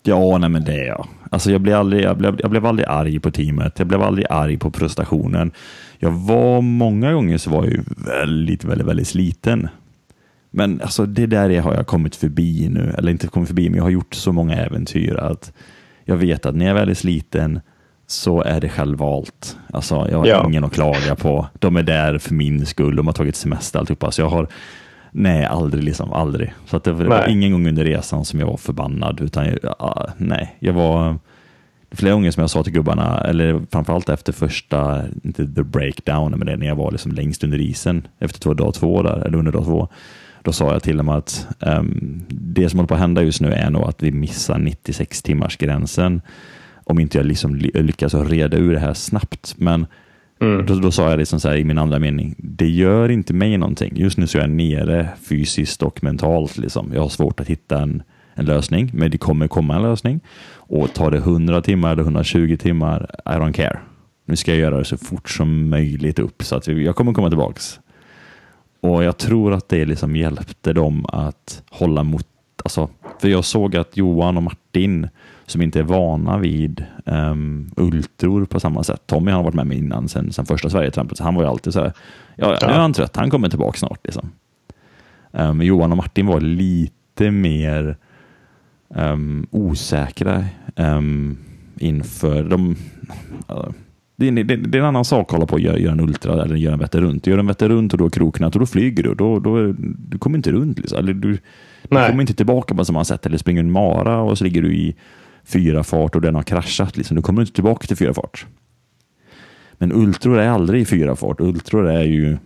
Ja, nej men det är jag. Alltså jag, blev aldrig, jag, blev, jag blev aldrig arg på teamet. Jag blev aldrig arg på prestationen. Jag var många gånger så var jag väldigt, väldigt, väldigt sliten. Men alltså det där är- har jag kommit förbi nu. Eller inte kommit förbi, men jag har gjort så många äventyr att jag vet att när jag väl är sliten så är det självvalt. Alltså jag har Ja. ingen att klaga på. De är där för min skull. De har tagit semester alltihopa. Så jag har, nej, aldrig liksom, aldrig. Så att det var Nej. ingen gång under resan som jag var förbannad. Utan jag, ja, nej, jag var flera gånger som jag sa till gubbarna, eller framförallt efter första, inte the breakdown, men det när jag var liksom längst under isen efter två, dag två, där, eller under dag två. Då sa jag till dem att ehm, det som håller på att hända just nu är nog att vi missar 96 timmars gränsen om inte jag liksom ly- lyckas reda ur det här snabbt. Men Mm. då, då sa jag liksom så här i min andra mening, det gör inte mig någonting. Just nu så är jag nere fysiskt och mentalt. Liksom. Jag har svårt att hitta en, en lösning, men det kommer komma en lösning. Och tar det 100 timmar eller 120 timmar, I don't care. Nu ska jag göra det så fort som möjligt upp, så att jag kommer komma tillbaks. Och jag tror att det liksom hjälpte dem att hålla mot, alltså, för jag såg att Johan och Martin, som inte är vana vid um, ultror på samma sätt. Tommy har varit med mig innan, sen, sen första Sverigetrampet, så han var ju alltid så här, ja, nu är han trött, han kommer tillbaka snart. Liksom. Um, Johan och Martin var lite mer um, osäkra um, inför de... ja, det, är- det, det är en annan sak att hålla på och göra, göra en ultra eller göra en Vätter runt. Gör en Vätter runt och då kroknat och då flyger du. Då, då, du kommer inte runt. Liksom. Eller du, du kommer inte tillbaka på samma sätt. Eller springer en mara och så ligger du i fyra fart och den har kraschat. Liksom. Du kommer inte tillbaka till fyra fart. Men ultror är aldrig i fyra fart. Ultror är ju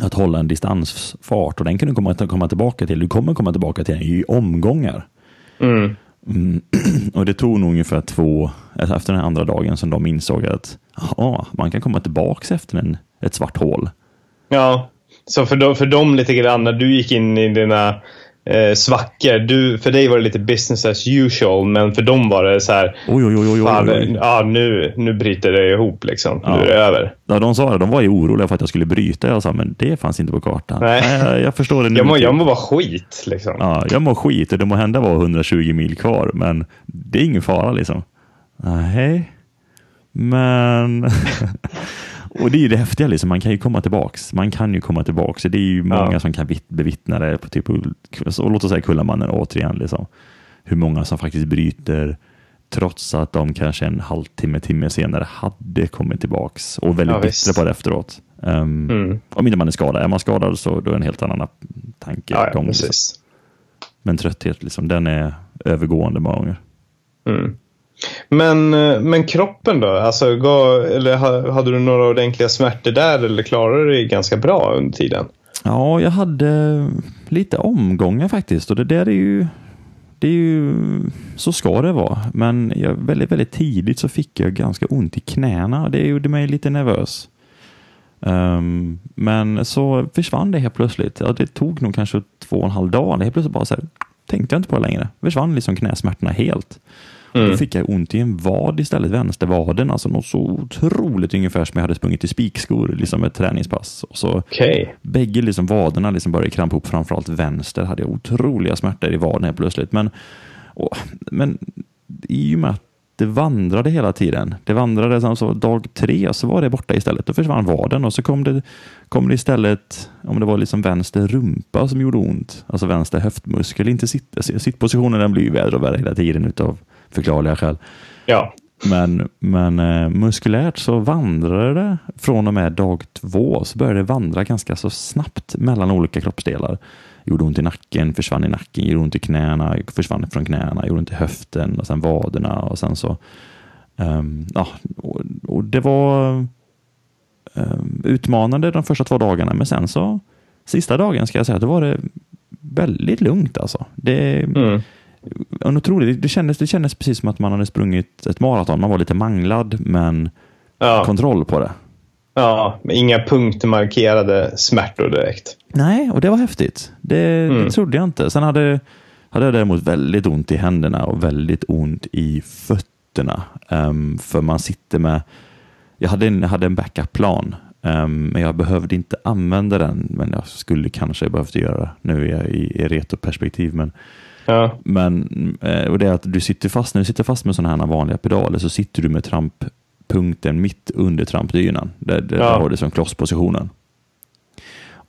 att hålla en distansfart och den kan du komma, komma tillbaka till. Du kommer komma tillbaka till den i omgångar. Mm. Mm. Och det tog nog ungefär två, alltså efter den andra dagen som de insåg att ja, man kan komma tillbaka efter en, ett svart hål. Ja, så för dem, för dem lite grann när du gick in i dina eh, svackor. Du, för dig var det lite business as usual, men för dem var det så här. Oj, oj, oj, oj, Fan, oj, oj. ja, nu, nu bryter det ihop liksom. Ja. Nu är det över. Ja, de sa det, de var ju oroliga för att jag skulle bryta. Jag sa, men det fanns inte på kartan. Nej. jag, jag förstår det nu. Jag mår, jag mår bara skit liksom. Ja, jag mår skit och det må hända vara 120 mil kvar, men det är ingen fara liksom. Nej, men... och det är ju det häftiga, liksom. man kan ju komma tillbaks. Man kan ju komma tillbaks. Det är ju många Ja. som kan vitt- bevittna det på typ, så låt oss säga Kullamannen återigen. Liksom. Hur många som faktiskt bryter trots att de kanske en halvtimme, timme senare hade kommit tillbaks och väldigt Ja, visst. på det efteråt. Um, Mm. Om inte man är skadad. Är man skadad så då är det en helt annan tanke. Ja, ja, liksom. Men trötthet, liksom, den är övergående många gånger. Mm. Men, eh, men kroppen då? Alltså, gav, eller hade du några ordentliga smärtor där eller klarade du dig ganska bra under tiden? Ja, jag hade lite omgångar faktiskt och det där är ju, det är ju så ska det vara. Men jag, väldigt, väldigt tidigt så fick jag ganska ont i knäna och det gjorde mig lite nervös. Um, men så försvann det helt plötsligt. Ja, det tog nog kanske två och en halv dag. Helt plötsligt bara så här, tänkte jag inte på det längre. Försvann liksom knäsmärtorna helt. Mm. Då fick jag ont i en vad istället, vänstervaden. Alltså något så otroligt ungefär som jag hade sprungit i spikskor, liksom ett träningspass. Och så Okej. bägge liksom vaderna liksom började krampa ihop, framförallt vänster hade jag otroliga smärtor i vaden helt plötsligt. Men, och, men i och med att det vandrade hela tiden, det vandrade sen så dag tre så var det borta istället. Då försvann vaden och så kom det, kom det istället, om det var liksom vänster rumpa som gjorde ont, alltså vänster höftmuskel, inte sitt, sittpositionen den blir ju värre och värre hela tiden utav förklarliga skäl. Ja. Men, men eh, muskulärt så vandrade det från och med dag två så började det vandra ganska så snabbt mellan olika kroppsdelar. Gjorde ont i nacken, försvann i nacken, gjorde ont i knäna, försvann från knäna, gjorde ont i höften och sen vaderna och sen så ehm, ja, och, och det var ehm, utmanande de första två dagarna men sen så sista dagen ska jag säga att det var det väldigt lugnt alltså. Det, Mm. en otroligt, det, kändes, det kändes precis som att man hade sprungit ett maraton. Man var lite manglad, men Ja. kontroll på det. ja. men Inga punktmarkerade smärtor direkt. Nej, och det var häftigt. Det, Mm. det trodde jag inte. Sen hade, hade jag däremot väldigt ont i händerna och väldigt ont i fötterna. Ehm, för man sitter med... Jag hade en, hade en backup-plan, ehm, men jag behövde inte använda den. Men jag skulle kanske behövt göra det. Nu är jag i, i retroperspektiv, men Ja. Men, eh, och det är att du sitter fast, när du sitter fast med sådana här vanliga pedaler så sitter du med tramppunkten mitt under trampdynan. Där, där, Ja. har du som klosspositionen.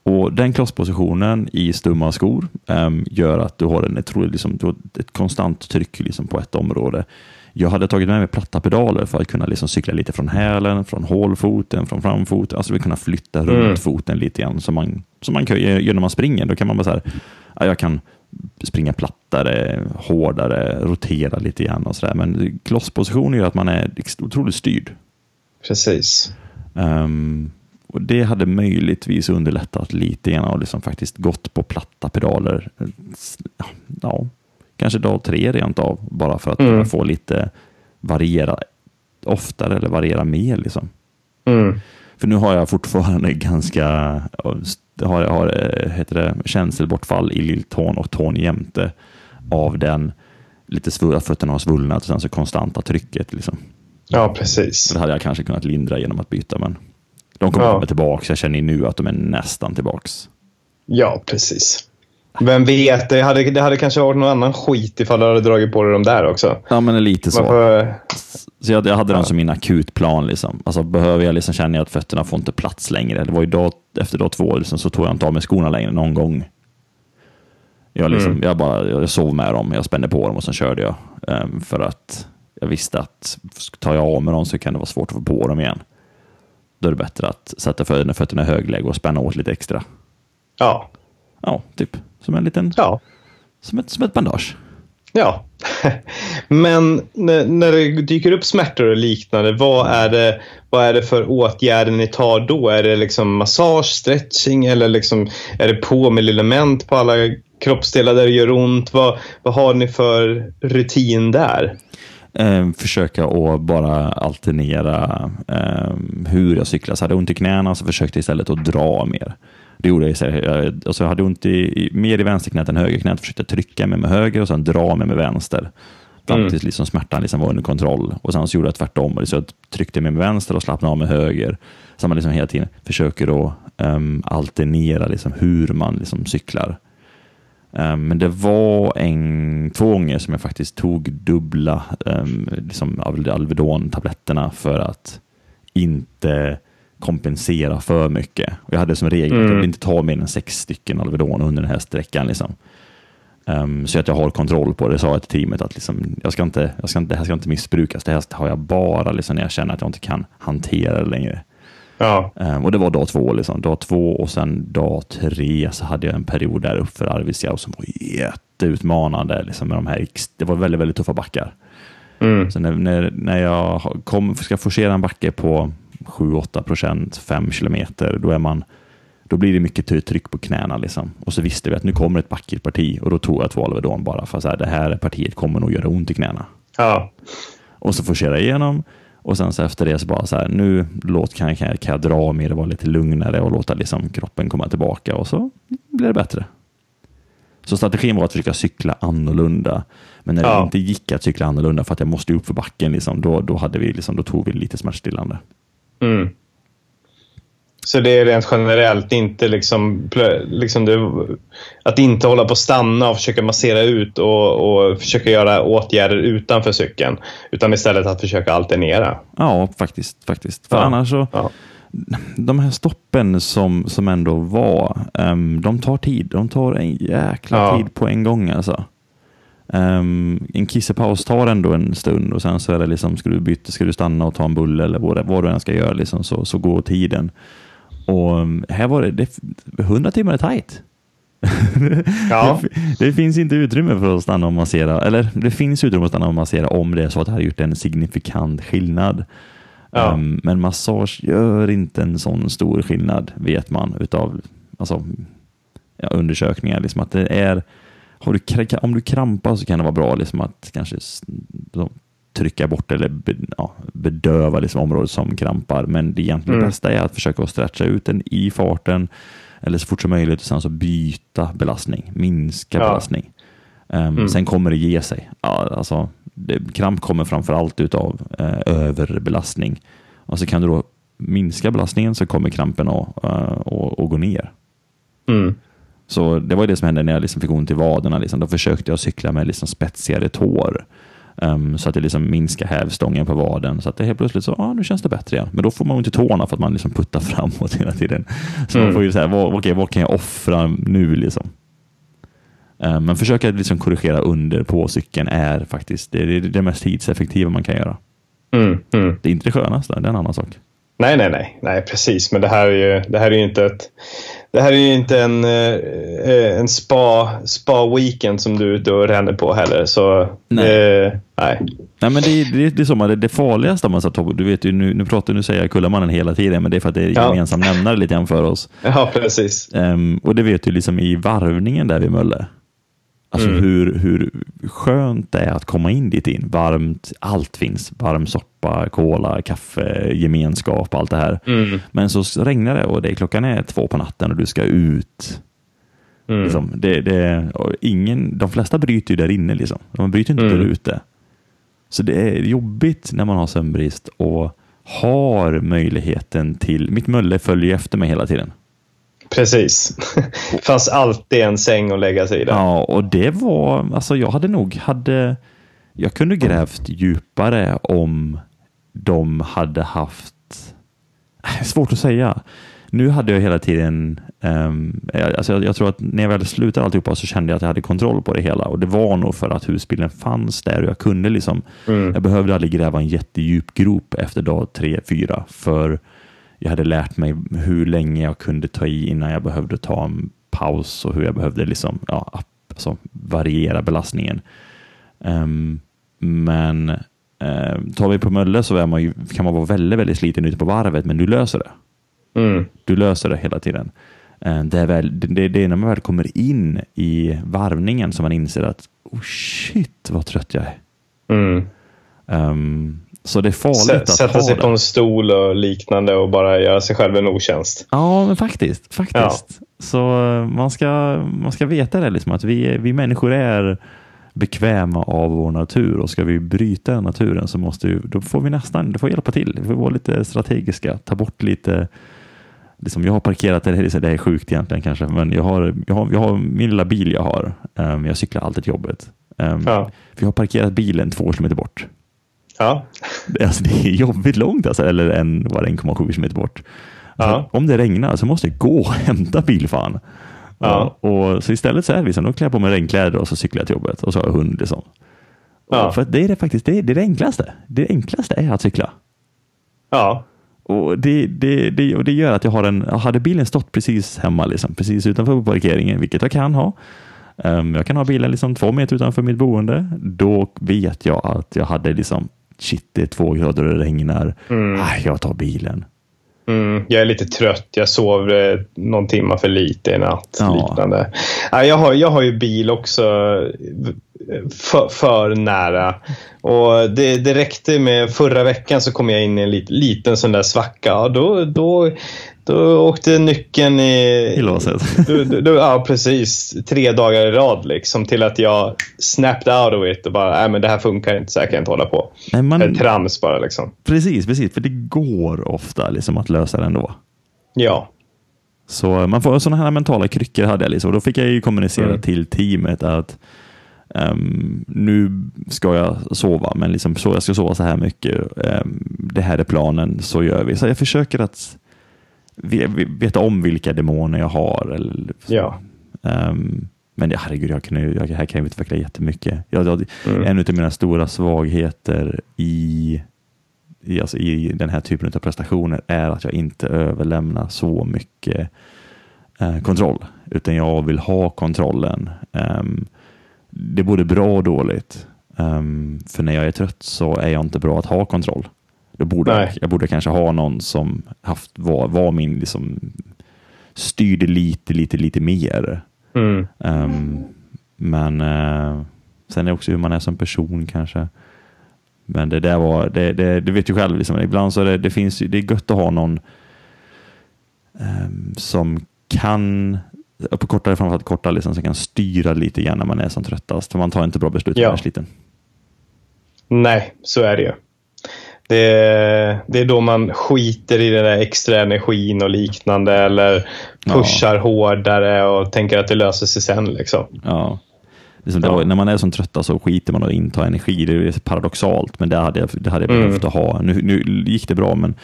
Och den klosspositionen i stumma skor ehm, gör att du har, en, tror, liksom, du har ett konstant tryck liksom, på ett område. Jag hade tagit med mig platta pedaler för att kunna liksom cykla lite från hälen, från hålfoten, från framfoten. Alltså vi kunna flytta Mm. runt foten lite grann som man, som man kan göra när man springer. Då kan man bara så här, ja, jag kan springa plattare, hårdare, rotera lite grann och sådär. Men klosspositionen gör att man är otroligt styrd. Precis. Ehm, och Det hade möjligtvis underlättat lite grann och liksom faktiskt gått på platta pedaler. Ja, kanske dag tre rent av, bara för att Mm. få lite variera oftare eller variera mer. Liksom. Mm. För nu har jag fortfarande ganska har, har, eh, heter det, känselbortfall i lilltån och tån jämte av den lite svulna, fötterna har svullnat och sen så konstanta trycket. Liksom. Ja, precis. Det hade jag kanske kunnat lindra genom att byta, men de kommer Ja. tillbaka. Jag känner nu att de är nästan tillbaks. Ja, precis. Vem vet, det hade, det hade kanske varit någon annan skit ifall du hade dragit på dig de där också. Ja, men lite så. Får, Så jag, jag hade Ja. den som min akutplan. Liksom. Alltså, behöver jag liksom känna att fötterna får inte plats längre. Det var ju dag, efter dag två liksom, så tog jag inte av mig skorna längre någon gång. Jag, liksom, Mm. jag, bara, jag sov med dem, jag spände på dem och sen körde jag. Ehm, för att jag visste att tar jag av med dem så kan det vara svårt att få på dem igen. Då är det bättre att sätta fötterna, fötterna i högläge och spänna åt lite extra. ja. Ja, typ som en liten, Ja. som ett, som ett bandage. Ja. Men när, när det dyker upp smärtor och liknande, vad är, det, vad är det för åtgärder ni tar då? Är det liksom massage, stretching eller liksom, är det på med element på alla kroppsdelar där det gör ont? Vad, vad har ni för rutin där? Eh, försöka att bara alternera eh, hur jag cyklar. Så hade jag ont i knäna så försökte jag istället att dra mer. Det gjorde jag istället. Alltså jag hade ont i, mer i vänsterknät än högerknät. Försökte trycka mig med höger och sen dra mig med vänster. Fram Mm. tills liksom smärtan liksom var under kontroll. Och sen så gjorde jag tvärtom. Så jag tryckte mig med vänster och slappnade av med höger. Så man liksom hela tiden försöker att um, alternera liksom hur man liksom cyklar. Um, men det var en, två gånger som jag faktiskt tog dubbla um, liksom Al- Alvedon-tabletterna för att inte kompensera för mycket. Och jag hade som regel att jag Mm. inte ta mer än sex stycken Alvedon under den här sträckan. Liksom. Um, så att jag har kontroll på det, sa jag till teamet att liksom, jag ska inte, jag ska inte, det här ska inte missbrukas. Det här har jag bara liksom när jag känner att jag inte kan hantera det längre. Ja. Um, och det var dag två. Liksom. Dag två och sen dag tre så hade jag en period där uppe för Arvidsjaur som var jätteutmanande. Liksom, med de här, det var väldigt, väldigt tuffa backar. Mm. Så när, när, när jag kom, ska forcera en backe på 7-8 procent, 5 kilometer, då, är man, då blir det mycket tryck på knäna. Liksom. Och så visste vi att nu kommer ett backigt parti och då tog jag två Alvedon bara för att det här partiet kommer nog göra ont i knäna. Ja. Och så forcera jag igenom och sen så efter det så bara så här, nu låt, kan, kan, kan jag dra mer och vara lite lugnare och låta liksom kroppen komma tillbaka och så blir det bättre. Så strategin var att försöka cykla annorlunda. Men när ja. det inte gick att cykla annorlunda för att jag måste upp för backen, liksom, då, då, hade vi, liksom, då tog vi lite smärtstillande. Mm. Så det är rent generellt inte liksom, liksom det, att inte hålla på att stanna och försöka massera ut och, och försöka göra åtgärder utanför cykeln. Utan istället att försöka alternera. Ja, faktiskt. faktiskt. För ja. annars så, ja. de här stoppen som, som ändå var, um, de tar tid. De tar en jäkla ja. tid på en gång alltså. Um, en kissepaus tar ändå en stund och sen så är det liksom, ska du byta, ska du stanna och ta en bulle eller vad, vad du än ska göra, liksom, så, så går tiden. Och um, här var det, det 100 timmar är tajt. Ja. det, det, finns inte utrymme för att stanna och massera, eller det finns utrymme att stanna och massera om det är så att det hade gjort en signifikant skillnad. Ja. Um, men massage gör inte en sån stor skillnad, vet man, utav alltså, ja, undersökningar. Liksom att det är du, om du krampar så kan det vara bra liksom att kanske trycka bort eller ja, bedöva liksom området som krampar. Men det egentligen mm. bästa är att försöka stretcha ut den i farten eller så fort som möjligt och sen så byta belastning, minska ja. belastning. Um, mm. Sen kommer det ge sig. Alltså, det, kramp kommer framför allt utav eh, överbelastning. Och så kan du då minska belastningen så kommer krampen att, uh, att, att gå ner. Mm. Så det var det som hände när jag liksom fick ont i vaderna. Liksom. Då försökte jag cykla med liksom spetsigare tår. Um, så att det liksom minskar hävstången på vaden. Så att det helt plötsligt så, ah, nu känns det bättre igen. Men då får man ont i tårna för att man liksom puttar framåt hela tiden. Så mm. man får ju säga, vad, okay, vad kan jag offra nu liksom? Um, men försöka liksom korrigera under på cykeln är faktiskt det, är det mest tidseffektiva man kan göra. Mm, mm. Det är inte det skönaste, det är en annan sak. Nej, nej, nej, nej, precis. Men det här är ju, det här är ju inte ett det här är ju inte en, eh, en spa, spa som du är ute och ränner på heller. Så nej. Eh, nej. nej. men det, det, det är som det, det farligaste man sa, du vet ju, nu, nu pratar nu säger jag Kullamannen hela tiden, men det är för att det är ja. gemensam nämnare lite grann för oss. Ja, precis. Um, och det vet du liksom i varvningen där vid Mölle. Alltså mm. hur, hur skönt det är att komma in dit in. Varmt, allt finns. Varm soppa, cola, kaffe, gemenskap, allt det här. Mm. Men så regnar det och det, klockan är två på natten och du ska ut. Mm. Liksom, det, det, ingen, de flesta bryter ju där inne. Liksom. De bryter inte mm. där ute. Så det är jobbigt när man har sömnbrist och har möjligheten till... Mitt mölle följer efter mig hela tiden. Precis. Det fanns alltid en säng att lägga sig i. Där. Ja, och det var, alltså jag hade nog, hade, jag kunde grävt djupare om de hade haft, äh, svårt att säga. Nu hade jag hela tiden, um, alltså jag, jag, tror att när jag väl slutade alltihopa så kände jag att jag hade kontroll på det hela och det var nog för att husbilen fanns där och jag kunde liksom, mm. jag behövde aldrig gräva en jättedjup grop efter dag tre, fyra för jag hade lärt mig hur länge jag kunde ta i innan jag behövde ta en paus och hur jag behövde liksom, ja, alltså variera belastningen. Um, men uh, tar vi på Mölle så man ju, kan man vara väldigt, väldigt sliten ute på varvet, men du löser det. Mm. Du löser det hela tiden. Uh, det, är väl, det, det är när man väl kommer in i varvningen som man inser att oh shit vad trött jag är. Mm. Um, så det är farligt S att Sätta sig på en stol och liknande och bara göra sig själv en otjänst. Ja, men faktiskt. faktiskt. Ja. Så eh, man ska, man ska veta det, liksom, att vi, vi människor är bekväma av vår natur och ska vi bryta naturen så måste vi, då får vi nästan det får hjälpa till. Vi får vara lite strategiska, ta bort lite Liksom, jag har parkerat, det här, det är sjukt egentligen kanske, men jag har, jag har, jag har min lilla bil jag har. Um, jag cyklar alltid till jobbet. Um, ja. Jag har parkerat bilen två kilometer bort. Ja. Alltså, det är jobbigt långt, alltså, eller en, var 1,7 km bort. Ja. Om det regnar så måste jag gå och hämta bilfan. Ja. Och, så istället så är det liksom, då klär jag på mig regnkläder och så cyklar jag till jobbet och så har jag hund. Liksom. Ja. För det är det faktiskt det är det enklaste. Det enklaste är att cykla. Ja. Och det, det, det, och det gör att jag har en, hade bilen stått precis hemma, liksom, precis utanför parkeringen, vilket jag kan ha. Um, jag kan ha bilen liksom två meter utanför mitt boende. Då vet jag att jag hade liksom, shit det är två grader och det regnar. Mm. Ah, jag tar bilen. Mm, jag är lite trött. Jag sov eh, någon timme för lite i natt. Ja. Liknande. Ja, jag, har, jag har ju bil också för, för nära. Och det, det räckte med förra veckan så kom jag in i en lit, liten sån där svacka. Ja, då, då, då åkte nyckeln i... I låset. Du, du, du, ja, precis. Tre dagar i rad liksom till att jag snapped out of it och bara, nej men det här funkar inte så här kan jag inte hålla på. Nej, man, Det är trams bara liksom. precis, precis, för det går ofta liksom att lösa det ändå. Ja. Så man får sådana här mentala kryckor hade jag liksom. Och då fick jag ju kommunicera Mm. till teamet att ehm, nu ska jag sova, men liksom så jag ska sova så här mycket. Ehm, det här är planen, så gör vi. Så jag försöker att veta om vilka demoner jag har. Eller, Ja. Ehm, men herregud, jag kan, jag, här kan jag utveckla jättemycket. Jag, jag, Mm. En av mina stora svagheter i, i, alltså i den här typen av prestationer är att jag inte överlämnar så mycket eh, kontroll, utan jag vill ha kontrollen. Ehm, det är både bra och dåligt. Ehm, för när jag är trött så är jag inte bra att ha kontroll. Då borde jag, jag borde kanske ha någon som haft, var, var min, liksom, styrde lite, lite, lite mer. Mm. Ehm, men eh, sen är det också hur man är som person kanske. Men det där var, det, det, du vet ju själv, liksom, ibland så det, det finns det är gött att ha någon ehm, som kan, på kortare, framförallt korta, liksom, som kan styra lite grann när man är som tröttast. För man tar inte bra beslut när man är sliten. Nej, så är det ju. Det är, det är då man skiter i den där extra energin och liknande eller pushar hårdare och tänker att det löser sig sen. Liksom. Ja. Liksom Ja. var, när man är som tröttast så skiter man att inta energi. Det är paradoxalt, men det hade jag, det hade jag Mm. behövt att ha. Nu, nu gick det bra, men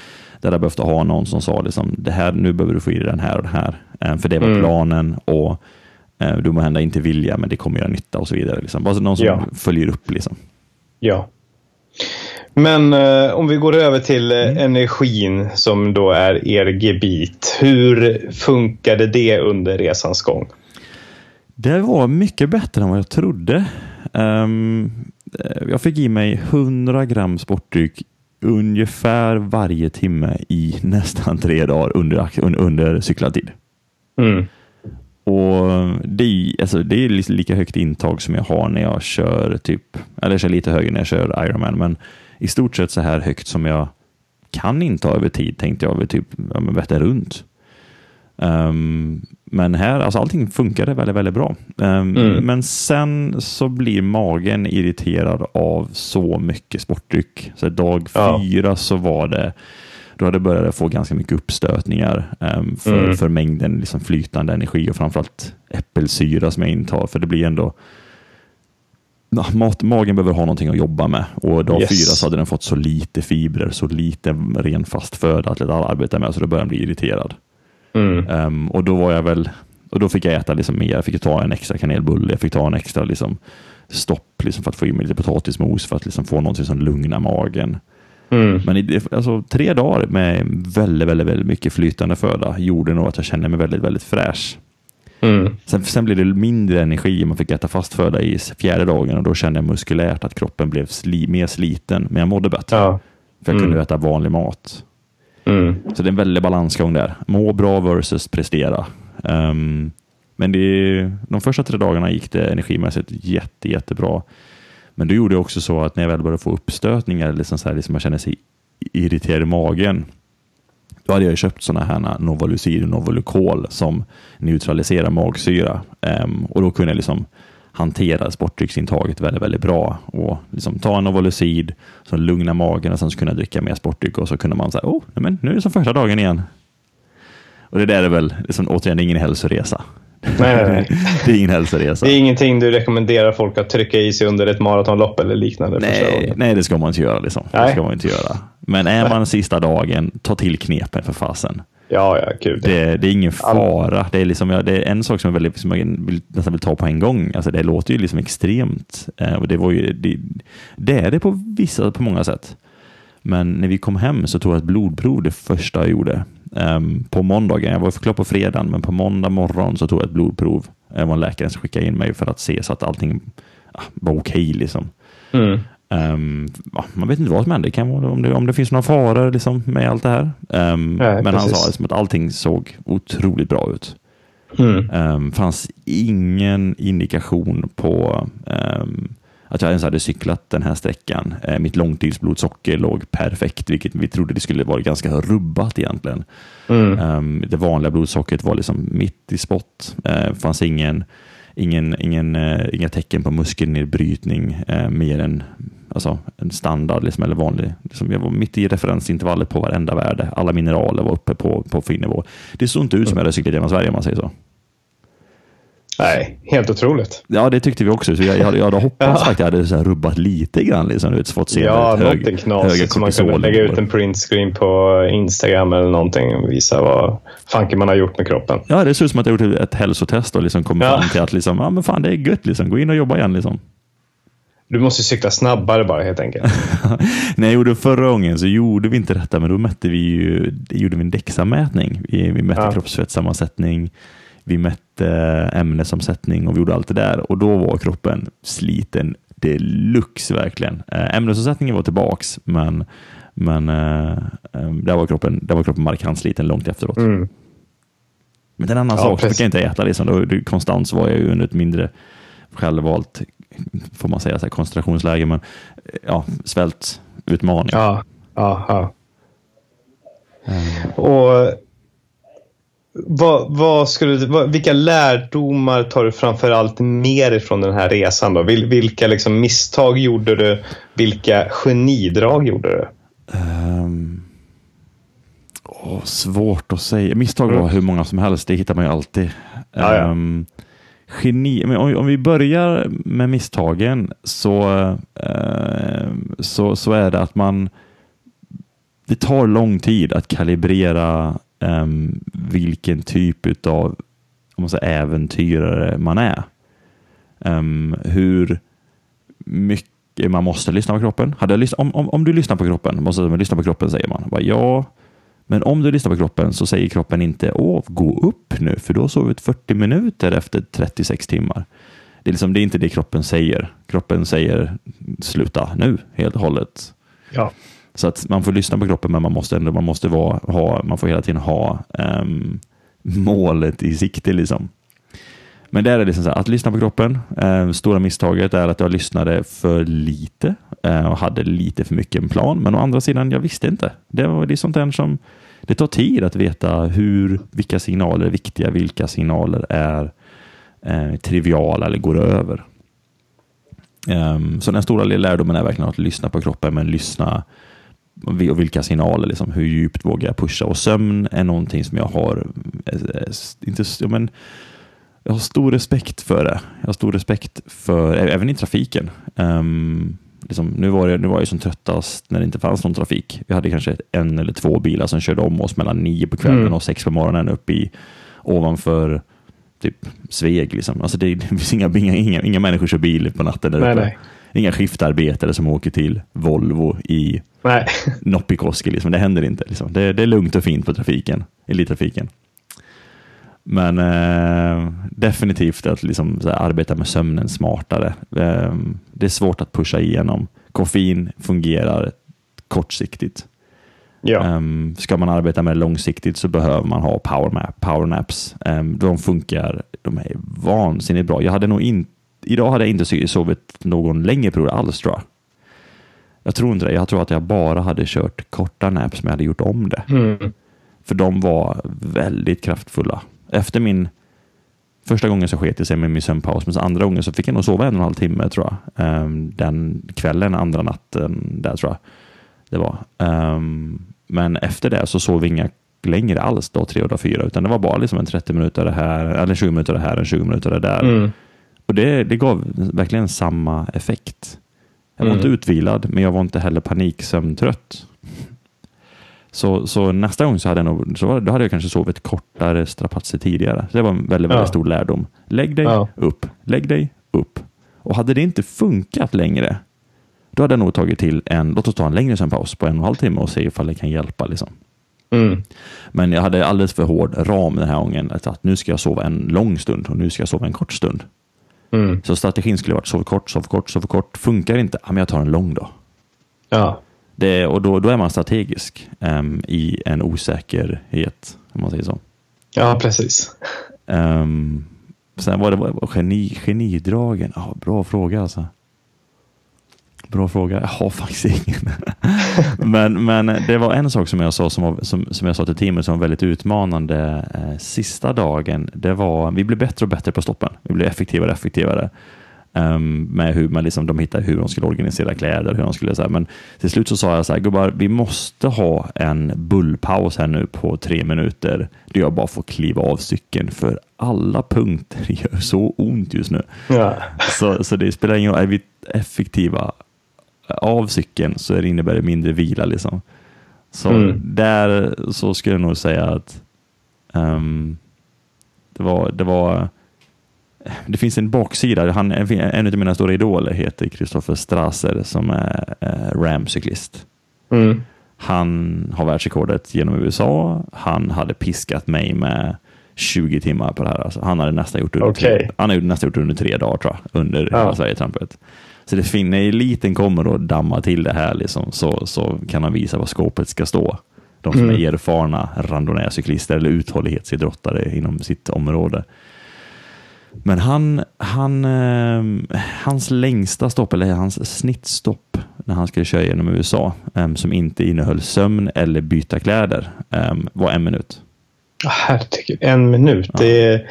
det hade jag behövt att ha någon som sa liksom, det här, nu behöver du få i dig den här och den här. Eh, För det var Mm. planen och eh, du må hända inte vilja, men det kommer göra nytta och så vidare. Liksom. Bara så någon som Ja. följer upp. Liksom. Ja. Men eh, om vi går över till eh, energin som då är er gebit. Hur funkade det under resans gång? Det var mycket bättre än vad jag trodde. Eh, jag fick i mig 100 gram sportdryck ungefär varje timme i nästan tre dagar under, under, cyklad tid. Mm. Och det är, alltså, det är lika högt intag som jag har när jag kör typ, eller jag kör lite högre när jag kör Ironman, men i stort sett så här högt som jag kan inta över tid tänkte jag typ ja, Vättern runt. Ehm, men här, alltså allting funkade väldigt, väldigt bra. Ehm, Mm. Men sen så blir magen irriterad av så mycket sportdryck. Så dag Ja. fyra så var det, då hade jag börjat få ganska mycket uppstötningar ehm, för, Mm. för mängden liksom flytande energi och framförallt äppelsyra som jag intar. För det blir ändå mat, magen behöver ha någonting att jobba med och dag Yes. fyra så hade den fått så lite fibrer, så lite ren fast föda att arbeta med så då började den bli irriterad. Mm. Ehm, och då var jag väl, och då fick jag äta liksom mer. Jag fick ta en extra kanelbulle, jag fick ta en extra liksom, stopp liksom, för att få i mig lite potatismos för att liksom, få någonting som lugnar magen. Mm. Men i, alltså, tre dagar med väldigt, väldigt, väldigt mycket flytande föda gjorde nog att jag kände mig väldigt, väldigt fräsch. Mm. Sen, sen blev det mindre energi, man fick äta fast föda i fjärde dagen och då kände jag muskulärt att kroppen blev sli, mer sliten, men jag mådde bättre. Ja. För jag kunde Mm. äta vanlig mat. Mm. Så det är en väldig balansgång där. Må bra versus prestera. Ehm, men det, de första tre dagarna gick det energimässigt jätte, jättebra. Men då gjorde jag också så att när jag väl började få uppstötningar, liksom så här, liksom jag kände sig irriterad i magen, då hade jag köpt sådana här Novalucid och Novalucol som neutraliserar magsyra. Ehm, och då kunde jag liksom hantera sportdrycksintaget väldigt, väldigt bra och liksom ta en Novalucid som lugnar magen och sen så kunde jag dricka mer sportdryck och så kunde man säga, oh, men nu är det som första dagen igen. Och det där är väl, liksom, återigen, det ingen hälsoresa. Nej, nej, nej. det är ingen hälsoresa. Det är ingenting du rekommenderar folk att trycka i sig under ett maratonlopp eller liknande? Nej, nej, det ska man inte göra. Liksom. Det Nej. ska man inte göra. Men är man sista dagen, ta till knepen för fasen. Ja, ja, gud. Det, det är ingen fara. Det är, liksom, det är en sak som, jag väldigt, som jag vill, nästan vill ta på en gång. Alltså, det låter ju liksom extremt. Eh, och det, var ju, det, det är det på vissa, på många sätt. Men när vi kom hem så tog jag ett blodprov det första jag gjorde. Um, på måndagen, jag var klar på fredagen, men på måndag morgon så tog jag ett blodprov. Det var en läkare som skickade in mig för att se så att allting ah, var okej. Okay, liksom. Mm. Um, man vet inte vad som hände. Det kan vara om det, om det finns några faror liksom, med allt det här. Um, Nej, men precis. han sa liksom att allting såg otroligt bra ut. Mm. Um, fanns ingen indikation på att jag ens hade cyklat den här sträckan. Uh, mitt långtidsblodsocker låg perfekt, vilket vi trodde det skulle vara ganska rubbat egentligen. Mm. Det vanliga blodsockret var liksom mitt i spott. Uh, fanns ingen, ingen, ingen, uh, inga tecken på muskelnedbrytning mer än alltså en standard liksom, eller vanlig. Liksom, jag var mitt i referensintervallet på varenda värde. Alla mineraler var uppe på, på fin nivå. Det såg inte ut som jag hade cyklat genom Sverige om man säger så. Nej, helt otroligt. Ja, det tyckte vi också. Så jag, jag, jag hade hoppats ja. att jag hade så rubbat lite grann. Liksom, vet, fått se ja, hög, någonting knasigt man kunde lägga ut en printscreen på Instagram eller någonting och visa vad fanken man har gjort med kroppen. Ja, det ser ut som att jag gjort ett hälsotest och liksom kommit ja. fram till att liksom, ja, men fan, det är gött. Liksom. Gå in och jobba igen. Liksom. Du måste cykla snabbare bara helt enkelt. När jag gjorde förra gången så gjorde vi inte detta, men då mätte vi ju, gjorde vi en DEXA-mätning. Vi, vi mätte ja. kroppsfettsammansättning, vi mätte ämnesomsättning och vi gjorde allt det där. Och då var kroppen sliten deluxe verkligen. Äh, ämnesomsättningen var tillbaks, men, men äh, där, var kroppen, där var kroppen markant sliten långt efteråt. Mm. Men en annan ja, sak, precis. jag kan inte äta liksom. Då, konstant så var jag ju under ett mindre självvalt får man säga, så här, koncentrationsläge, men ja, svältutmaning. Ja, ja, ja. Mm. Och vad, vad skulle, vad, vilka lärdomar tar du framför allt med dig från den här resan? Då? Vil, vilka liksom misstag gjorde du? Vilka genidrag gjorde du? Um, oh, svårt att säga. Misstag var mm. hur många som helst, det hittar man ju alltid. Ja, ja. Geni, men om, om vi börjar med misstagen så, eh, så, så är det att man det tar lång tid att kalibrera eh, vilken typ av om man säger, äventyrare man är. Um, hur mycket man måste lyssna på kroppen. Hade jag lyssn om, om, om du lyssnar på kroppen, måste man lyssna på kroppen säger man. Bara, ja, men om du lyssnar på kroppen så säger kroppen inte åh, gå upp nu, för då har sovit 40 minuter efter 36 timmar. Det är, liksom, det är inte det kroppen säger. Kroppen säger sluta nu helt och hållet. Ja. Så att man får lyssna på kroppen, men man måste ändå, man måste vara, ha, man får hela tiden ha um, målet i sikte. Liksom. Men det är liksom så här, att lyssna på kroppen. Eh, stora misstaget är att jag lyssnade för lite eh, och hade lite för mycket en plan. Men å andra sidan, jag visste inte. Det, var, det är sånt där som det tar tid att veta hur, vilka signaler är viktiga, vilka signaler är eh, triviala eller går över. Um, så den stora lärdomen är verkligen att lyssna på kroppen, men lyssna och vilka signaler, liksom, hur djupt vågar jag pusha? Och sömn är någonting som jag har, eh, eh, inte, men, jag har stor respekt för det. Jag har stor respekt för, även i trafiken. Um, liksom, nu, var jag, nu var jag som tröttast när det inte fanns någon trafik. Vi hade kanske en eller två bilar som körde om oss mellan nio på kvällen mm. och sex på morgonen upp i ovanför typ Sveg. Liksom. Alltså det, det finns inga, inga, inga, inga människor kör bil på natten där nej, uppe. Nej. Inga skiftarbetare som åker till Volvo i Noppikoski. Liksom. Det händer inte. Liksom. Det, det, är lugnt och fint på trafiken, i trafiken. Men eh, definitivt att liksom, här, arbeta med sömnen smartare. Eh, det är svårt att pusha igenom. Koffein fungerar kortsiktigt. Ja. Um, ska man arbeta med det långsiktigt så behöver man ha powernap, powernaps. Um, de funkar, de är vansinnigt bra. Jag hade nog in, idag hade jag inte sovit någon längre period alls tror jag. Jag tror inte det. Jag tror att jag bara hade kört korta naps, men jag hade gjort om det. Mm. För de var väldigt kraftfulla efter min första gången så sket det sig med min sömnpaus, men andra gången så fick jag nog sova en och en halv timme tror jag. Um, den kvällen, andra natten där tror jag det var. Um, men efter det så sov vi inga längre alls då, tre och fyra, utan det var bara liksom en 30 minuter det här, eller 20 minuter det här, en 20 minuter det där. Mm. Och det, det gav verkligen samma effekt. Jag var mm. inte utvilad, men jag var inte heller paniksömntrött. Så, så nästa gång så hade, jag nog, så då hade jag kanske sovit kortare strapatser tidigare. Så det var en väldigt, väldigt Ja. stor lärdom. Lägg dig Ja. upp, lägg dig upp. Och hade det inte funkat längre, då hade jag nog tagit till en, låt oss ta en längre sömnpaus på en och en halv timme och se ifall det kan hjälpa. Liksom. Mm. Men jag hade alldeles för hård ram den här gången. Att, att nu ska jag sova en lång stund och nu ska jag sova en kort stund. Mm. Så strategin skulle varit sov kort, sov kort, sov kort. Funkar inte, ja, men jag tar en lång då. Ja. Det, och då, då är man strategisk em, i en osäkerhet, om man säger så. ja, precis. Um, sen var det var, geni, genidragen. Ja, bra fråga alltså. Bra fråga. Jag har faktiskt ingen. men, men det var en sak som jag sa som, som, som jag sa till teamet som var väldigt utmanande eh, sista dagen. Det var vi blev bättre och bättre på stoppen. Vi blev effektivare och effektivare. Um, med hur man liksom, de hittade hur de skulle organisera kläder. Hur de skulle, så här. Men till slut så sa jag så här, gubbar, vi måste ha en bullpaus här nu på tre minuter. Där jag bara får kliva av cykeln för alla punkter gör så ont just nu. Ja. Så, så det spelar ingen roll, är vi effektiva av cykeln så det innebär det mindre vila. Liksom. Så Mm. där så skulle jag nog säga att ehm, det var, det var det finns en baksida. Han, en av mina stora idoler heter Christopher Strasser som är eh, Ram-cyklist. Mm. Han har världsrekordet genom USA. Han hade piskat mig med 20 timmar på det här. Alltså, han hade nästan gjort det under, Okej. tre, han hade nästan gjort det under tre dagar tror jag, under Ja. hela Sverigetrampet. Så det fin- när eliten kommer och dammar till det här liksom, så, så kan han visa var skåpet ska stå. De som Mm. är erfarna randonnärcyklister eller uthållighetsidrottare inom sitt område. Men han, han, eh, hans längsta stopp, eller hans snittstopp när han skulle köra genom USA, eh, som inte innehöll sömn eller byta kläder, eh, var en minut. Herregud, en minut. Det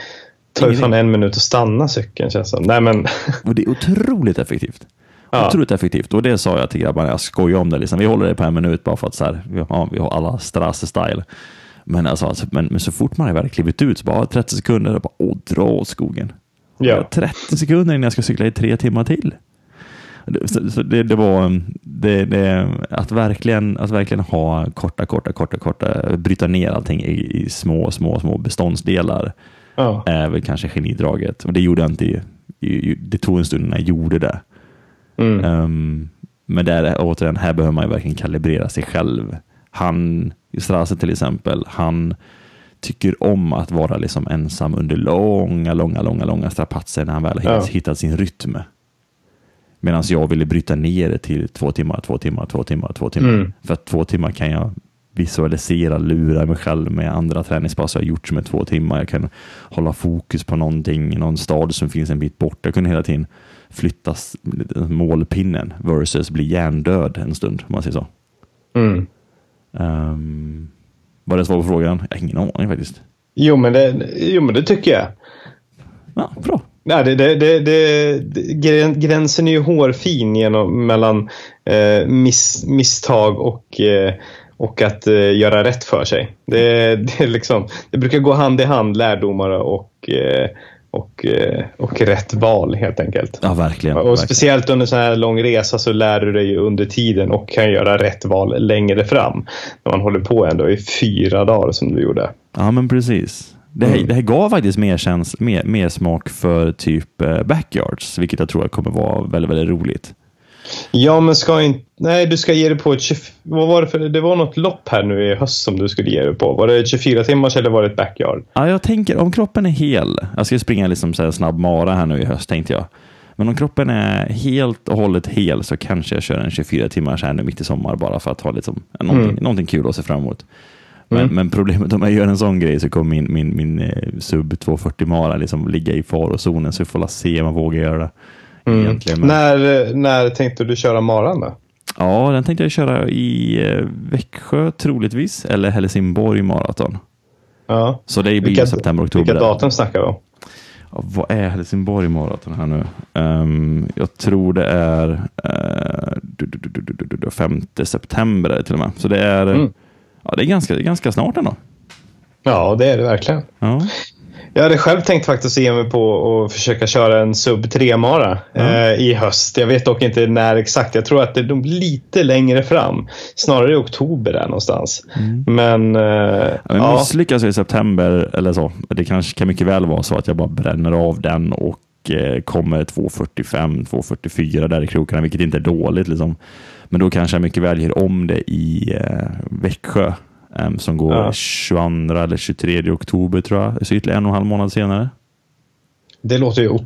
tar ju fan en minut att stanna cykeln känns det som. Nej men, Och det är otroligt effektivt. Ja. Otroligt effektivt. Och det sa jag till grabbarna, jag skojar om det. Liksom. Vi håller det på en minut bara för att så här, ja, vi har alla Strasse-style. Men, alltså, alltså, men, men så fort man har väl klivit ut så bara 30 sekunder och bara åh, dra åt skogen. Ja. 30 sekunder innan jag ska cykla i tre timmar till. Det, så, så det, det var um, det, det, att, verkligen, att verkligen ha korta, korta, korta, korta, bryta ner allting i, i små, små, små beståndsdelar ja. är väl kanske genidraget. Och det gjorde jag inte. Det tog en stund när jag gjorde det. Mm. Um, men där, återigen, här behöver man verkligen kalibrera sig själv. Han, Strasse till exempel, han tycker om att vara liksom ensam under långa, långa, långa, långa strapatser när han väl har Ja. hittat sin rytm. Medan jag ville bryta ner det till två timmar, två timmar, två timmar, två timmar. Mm. För att två timmar kan jag visualisera, lura mig själv med andra träningspass jag har gjort som är två timmar. Jag kan hålla fokus på någonting, någon stad som finns en bit bort. Jag kunde hela tiden flytta målpinnen versus bli hjärndöd en stund, om man säger så. Mm. Um, var det svar på frågan? Jag har ingen aning faktiskt. Jo, men det, jo, men det tycker jag. Ja, bra. Nej, det, det, det, det, det, grän- gränsen är ju hårfin genom, mellan eh, miss, misstag och, eh, och att eh, göra rätt för sig. Det, det, liksom, det brukar gå hand i hand, lärdomar och, eh, och, eh, och rätt val helt enkelt. Ja, verkligen. Och verkligen. speciellt under sån här lång resa så lär du dig under tiden och kan göra rätt val längre fram. När man håller på ändå i fyra dagar som du gjorde. Ja, men precis. Det här, Mm. det här gav faktiskt mer, käns- mer, mer smak för typ eh, backyards, vilket jag tror kommer vara väldigt, väldigt roligt. Ja, men ska inte... Nej, du ska ge dig på ett... 20, vad var det för... Det var något lopp här nu i höst som du skulle ge dig på. Var det 24 timmars eller var det ett backyard? Ja, jag tänker om kroppen är hel. Jag ska springa liksom så här snabb mara här nu i höst tänkte jag. Men om kroppen är helt och hållet hel så kanske jag kör en 24 timmars här nu mitt i sommar bara för att ha liksom, någonting, Mm. någonting kul att se fram emot. Men, Mm. men problemet om jag gör en sån grej så kommer min, min, min eh, sub 240 mara liksom ligga i farozonen så vi får se om jag vågar göra det. Egentligen, men- Mm. När, när tänkte du köra maran då? Ja, den tänkte jag köra i eh, Växjö troligtvis, eller Helsingborg maraton. Ja. Så det blir Vilka- september, oktober. Vilka datum snackar vi om? Ja, vad är Helsingborg maraton här nu? Ehm, jag tror det är uh, du, du, du, du, 5 september är till och med. Så det är, Mm. ja, det är ganska, ganska snart ändå. Ja, det är det verkligen. Ja. Jag hade själv tänkt faktiskt ge mig på att försöka köra en sub 3-mara eh, i höst. Jag vet dock inte när exakt. Jag tror att det är lite längre fram. Snarare i oktober där någonstans. Men, eh, Ja, men misslyckas jag i september eller så, det kanske kan mycket väl vara så att jag bara bränner av den och eh, kommer 2.45, 2.44 där i krokarna, vilket inte är dåligt. Liksom. Men då kanske jag mycket väl ger om det i eh, Växjö eh, som går Ja. 22 eller 23 oktober tror jag. Så ytterligare en och en halv månad senare. Det låter ju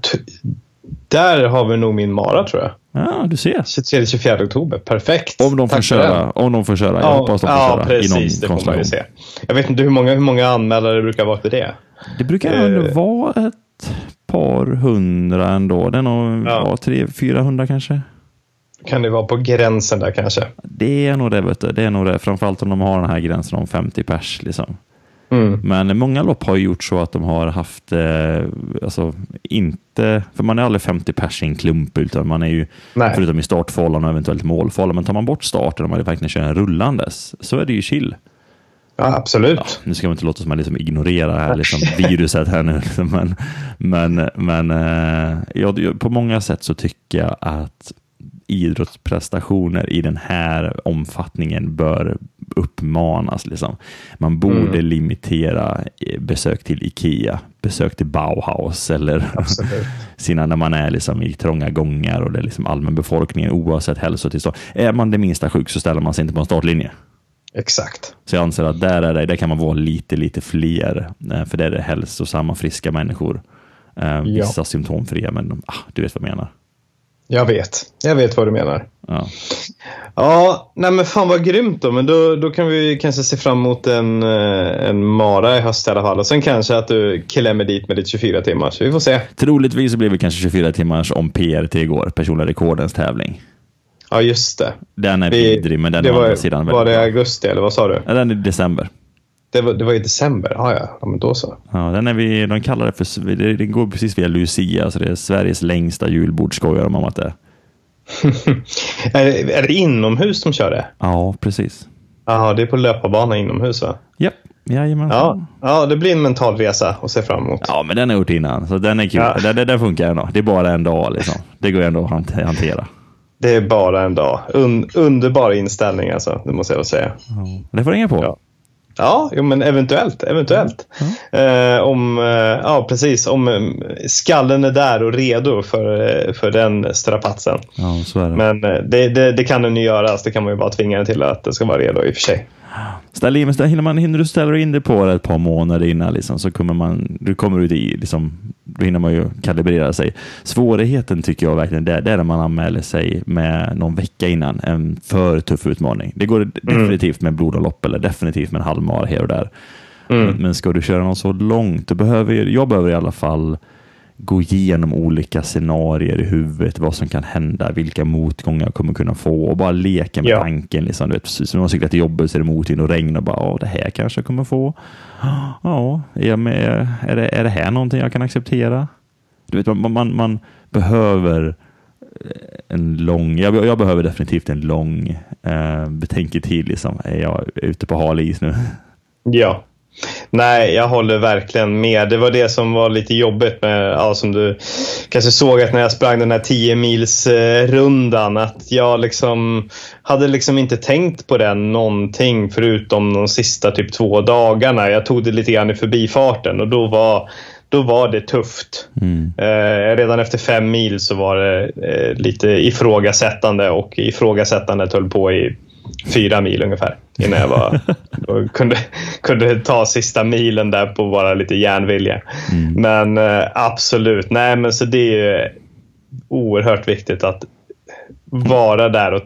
Där har vi nog min mara tror jag. Ja, du ser. 23-24 oktober. Perfekt. Om de får Tack köra. Om de får köra. Jag Ja, hoppas de får ja köra i någon precis. Det får man ju se. Jag vet inte hur många, hur många anmälare det brukar vara till det. Det brukar ändå vara ett par hundra ändå. Det är nog Ja. ja. tre, 400 kanske. Kan det vara på gränsen där kanske? Det är nog det, vet du. Det är nog det. Framförallt om de har den här gränsen om 50 pers. Liksom. Mm. Men många lopp har gjort så att de har haft, eh, alltså inte, för man är aldrig 50 pers i en klump, utan man är ju, Nej. förutom i startfållan och eventuellt målfållan, men tar man bort starten och man verkligen kör en rullandes, så är det ju chill. Ja, absolut. Nu ska man inte låta som att man liksom ignorerar det här liksom, viruset här nu, liksom, men, men, men eh, ja, på många sätt så tycker jag att idrottsprestationer i den här omfattningen bör uppmanas. Liksom. Man borde limitera eh, besök till Ikea, besök till Bauhaus eller sina när man är liksom i trånga gångar och det är liksom allmän befolkningen oavsett hälsotillstånd. Är man det minsta sjuk så ställer man sig inte på en startlinje. Exakt. Så jag anser att där, är det, där kan man vara lite, lite fler, eh, för där är det hälsosamma, friska människor. Eh, Vissa symptomfria, men ah, du vet vad jag menar. Jag vet. Jag vet vad du menar. Ja. Ja, nej men fan vad grymt då. Men då, då kan vi kanske se fram emot en, eh, en Mara i höst i alla fall. Och sen kanske att du klämmer dit med ditt 24 timmar. Så vi får se. Troligtvis så blir det kanske 24 timmars om PRT igår, personliga rekordens tävling. Ja, just det. Den är Vi- vidrig, men den det var, andra sidan var det i augusti eller vad sa du? Ja, Den är i december. Det var, det var i december? Ja, ja. ja men då så. Ja, den är vi, de kallar det för, det- går precis via Lucia, så det är Sveriges längsta julbord, skojar de om att det är. är, det- är det inomhus de kör det? Ja, precis. Ja, det är på löparbana inomhus va? Japp, jajamän. Ja, ja, det blir en mental resa att se fram emot. Ja, men den har jag gjort innan, så den är kul. Ja. Den, den, den funkar ändå. Det är bara en dag liksom. Det går ändå att hant- hantera. Det är bara en dag. Un, underbar inställning alltså, det måste jag säga. Det får du hänga på. Ja. Ja, jo, men eventuellt. eventuellt. Eh, om, eh, ja, precis. Om eh, skallen är där och redo för, eh, för den strapatsen. Ja, så är det. Men det, det, det kan den ju göra. Det kan man ju bara tvinga den till att det ska vara redo i och för sig. Ställ in, ställ- hinner, man, hinner du ställa in det på det ett par månader innan, liksom, så kommer man, du kommer ut i, liksom, då hinner man ju kalibrera sig. Svårigheten tycker jag verkligen, det, det är när man anmäler sig med någon vecka innan en för tuff utmaning. Det går definitivt med blodomlopp eller definitivt med en halvmara här och där. Men, men ska du köra något så långt, då behöver, jag behöver i alla fall gå igenom olika scenarier i huvudet, vad som kan hända, vilka motgångar jag kommer kunna få och bara leka med Ja. tanken. Liksom, du vet, precis som när man cyklar till jobbet så är det motvind och regn och bara, ja, det här kanske jag kommer få. Ja, är, med, är, det, är det här någonting jag kan acceptera? Du vet, man, man, man behöver en lång, jag, jag behöver definitivt en lång eh, betänketid. Liksom. Är jag ute på hal is nu? Ja. Nej, jag håller verkligen med. Det var det som var lite jobbigt med, ja, som du kanske såg att när jag sprang den här 10 mils rundan att jag liksom hade liksom inte tänkt på den någonting förutom de sista typ två dagarna. Jag tog det lite grann i förbifarten och då var, då var det tufft. Eh, redan efter fem mil så var det eh, lite ifrågasättande och ifrågasättandet höll på i fyra mil ungefär innan jag var, kunde, kunde ta sista milen där på bara lite järnvilja. Men eh, absolut, nej men så det är oerhört viktigt att vara där och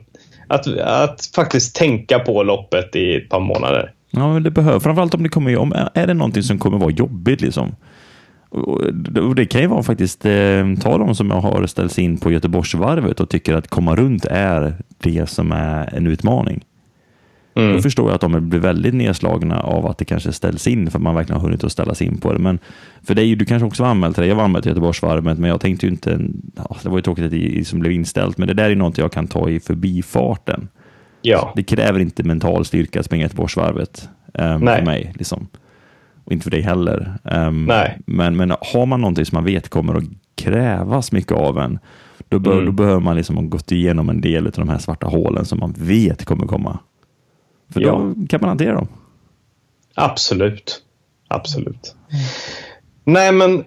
att, att faktiskt tänka på loppet i ett par månader. Ja, men det behöver, framförallt om det kommer, om är det någonting som kommer vara jobbigt liksom. Och det kan ju vara faktiskt, eh, ta de som har ställts in på Göteborgsvarvet och tycker att komma runt är det som är en utmaning. Mm. Då förstår jag att de blir väldigt nedslagna av att det kanske ställs in för att man verkligen har hunnit att ställa sig in på det. Men för dig, du kanske också var anmäld till det. Jag var anmäld till Göteborgsvarvet, men jag tänkte ju inte, ja, det var ju tråkigt att det som blev inställt, men det där är något jag kan ta i förbifarten. Ja, Det kräver inte mental styrka att springa Göteborgsvarvet eh, Nej. för mig. Liksom. Och inte för dig heller. Um, Nej. Men, men har man någonting som man vet kommer att krävas mycket av en, då, bör, Mm. då behöver man liksom ha gått igenom en del av de här svarta hålen som man vet kommer komma. För då Ja. kan man hantera dem. Absolut. Absolut. Nej, men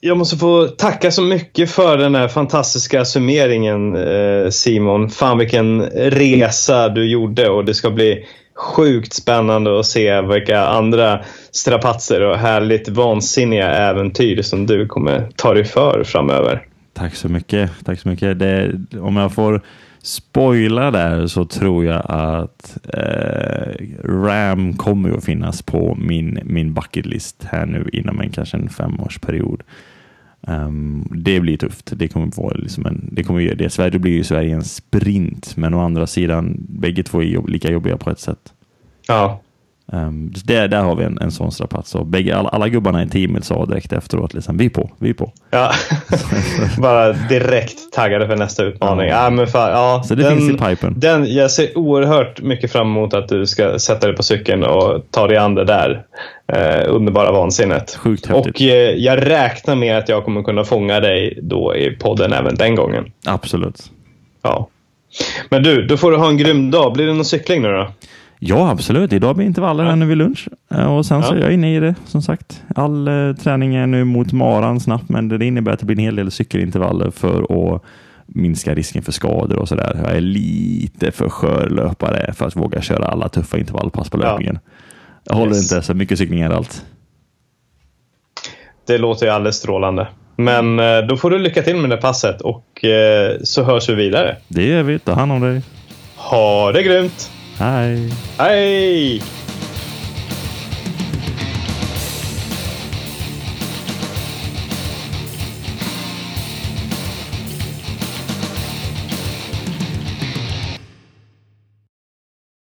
jag måste få tacka så mycket för den här fantastiska summeringen eh, Simon. Fan vilken resa du gjorde och det ska bli sjukt spännande att se vilka andra strapatser och härligt vansinniga äventyr som du kommer ta dig för framöver. Tack så mycket. Tack så mycket. Det, om jag får spoila där så tror jag att eh, Ram kommer att finnas på min, min bucket list här nu inom en kanske en femårsperiod. Um, det blir tufft. Det kommer vara liksom en, det kommer ju, det, Sverige blir ju Sverige en sprint, men å andra sidan, bägge två är jobb, lika jobbiga på ett sätt. Ja, Um, där, där har vi en, en sån strapats. Och bägge, alla, alla gubbarna i teamet sa direkt efteråt, liksom, vi är på, vi är på. ja. bara direkt taggade för nästa utmaning. Ja. Ja, men fan, ja, Så det finns i pipen. Den, jag ser oerhört mycket fram emot att du ska sätta dig på cykeln och ta dig an det där eh, underbara vansinnet. Sjukt häftigt. Och eh, jag räknar med att jag kommer kunna fånga dig då i podden även den gången. Absolut. Ja. Men du, då får du ha en grym dag. Blir det någon cykling nu då? Ja, absolut. Idag blir intervaller här nu vid lunch. Eh, Och sen så Ja. är jag inne i det, som sagt. All eh, träning är nu mot maran snabbt, men det innebär att det blir en hel del cykelintervaller för att minska risken för skador och sådär. Jag är lite för skör löpare för att våga köra alla tuffa intervallpass på Ja. löpningen. Jag håller Yes. inte så mycket cykling är allt. Det låter ju alldeles strålande. Men eh, då får du lycka till med det passet och eh, så hörs vi vidare. Det gör vi. Ta hand om dig. Ha det grymt! Hi. Hi.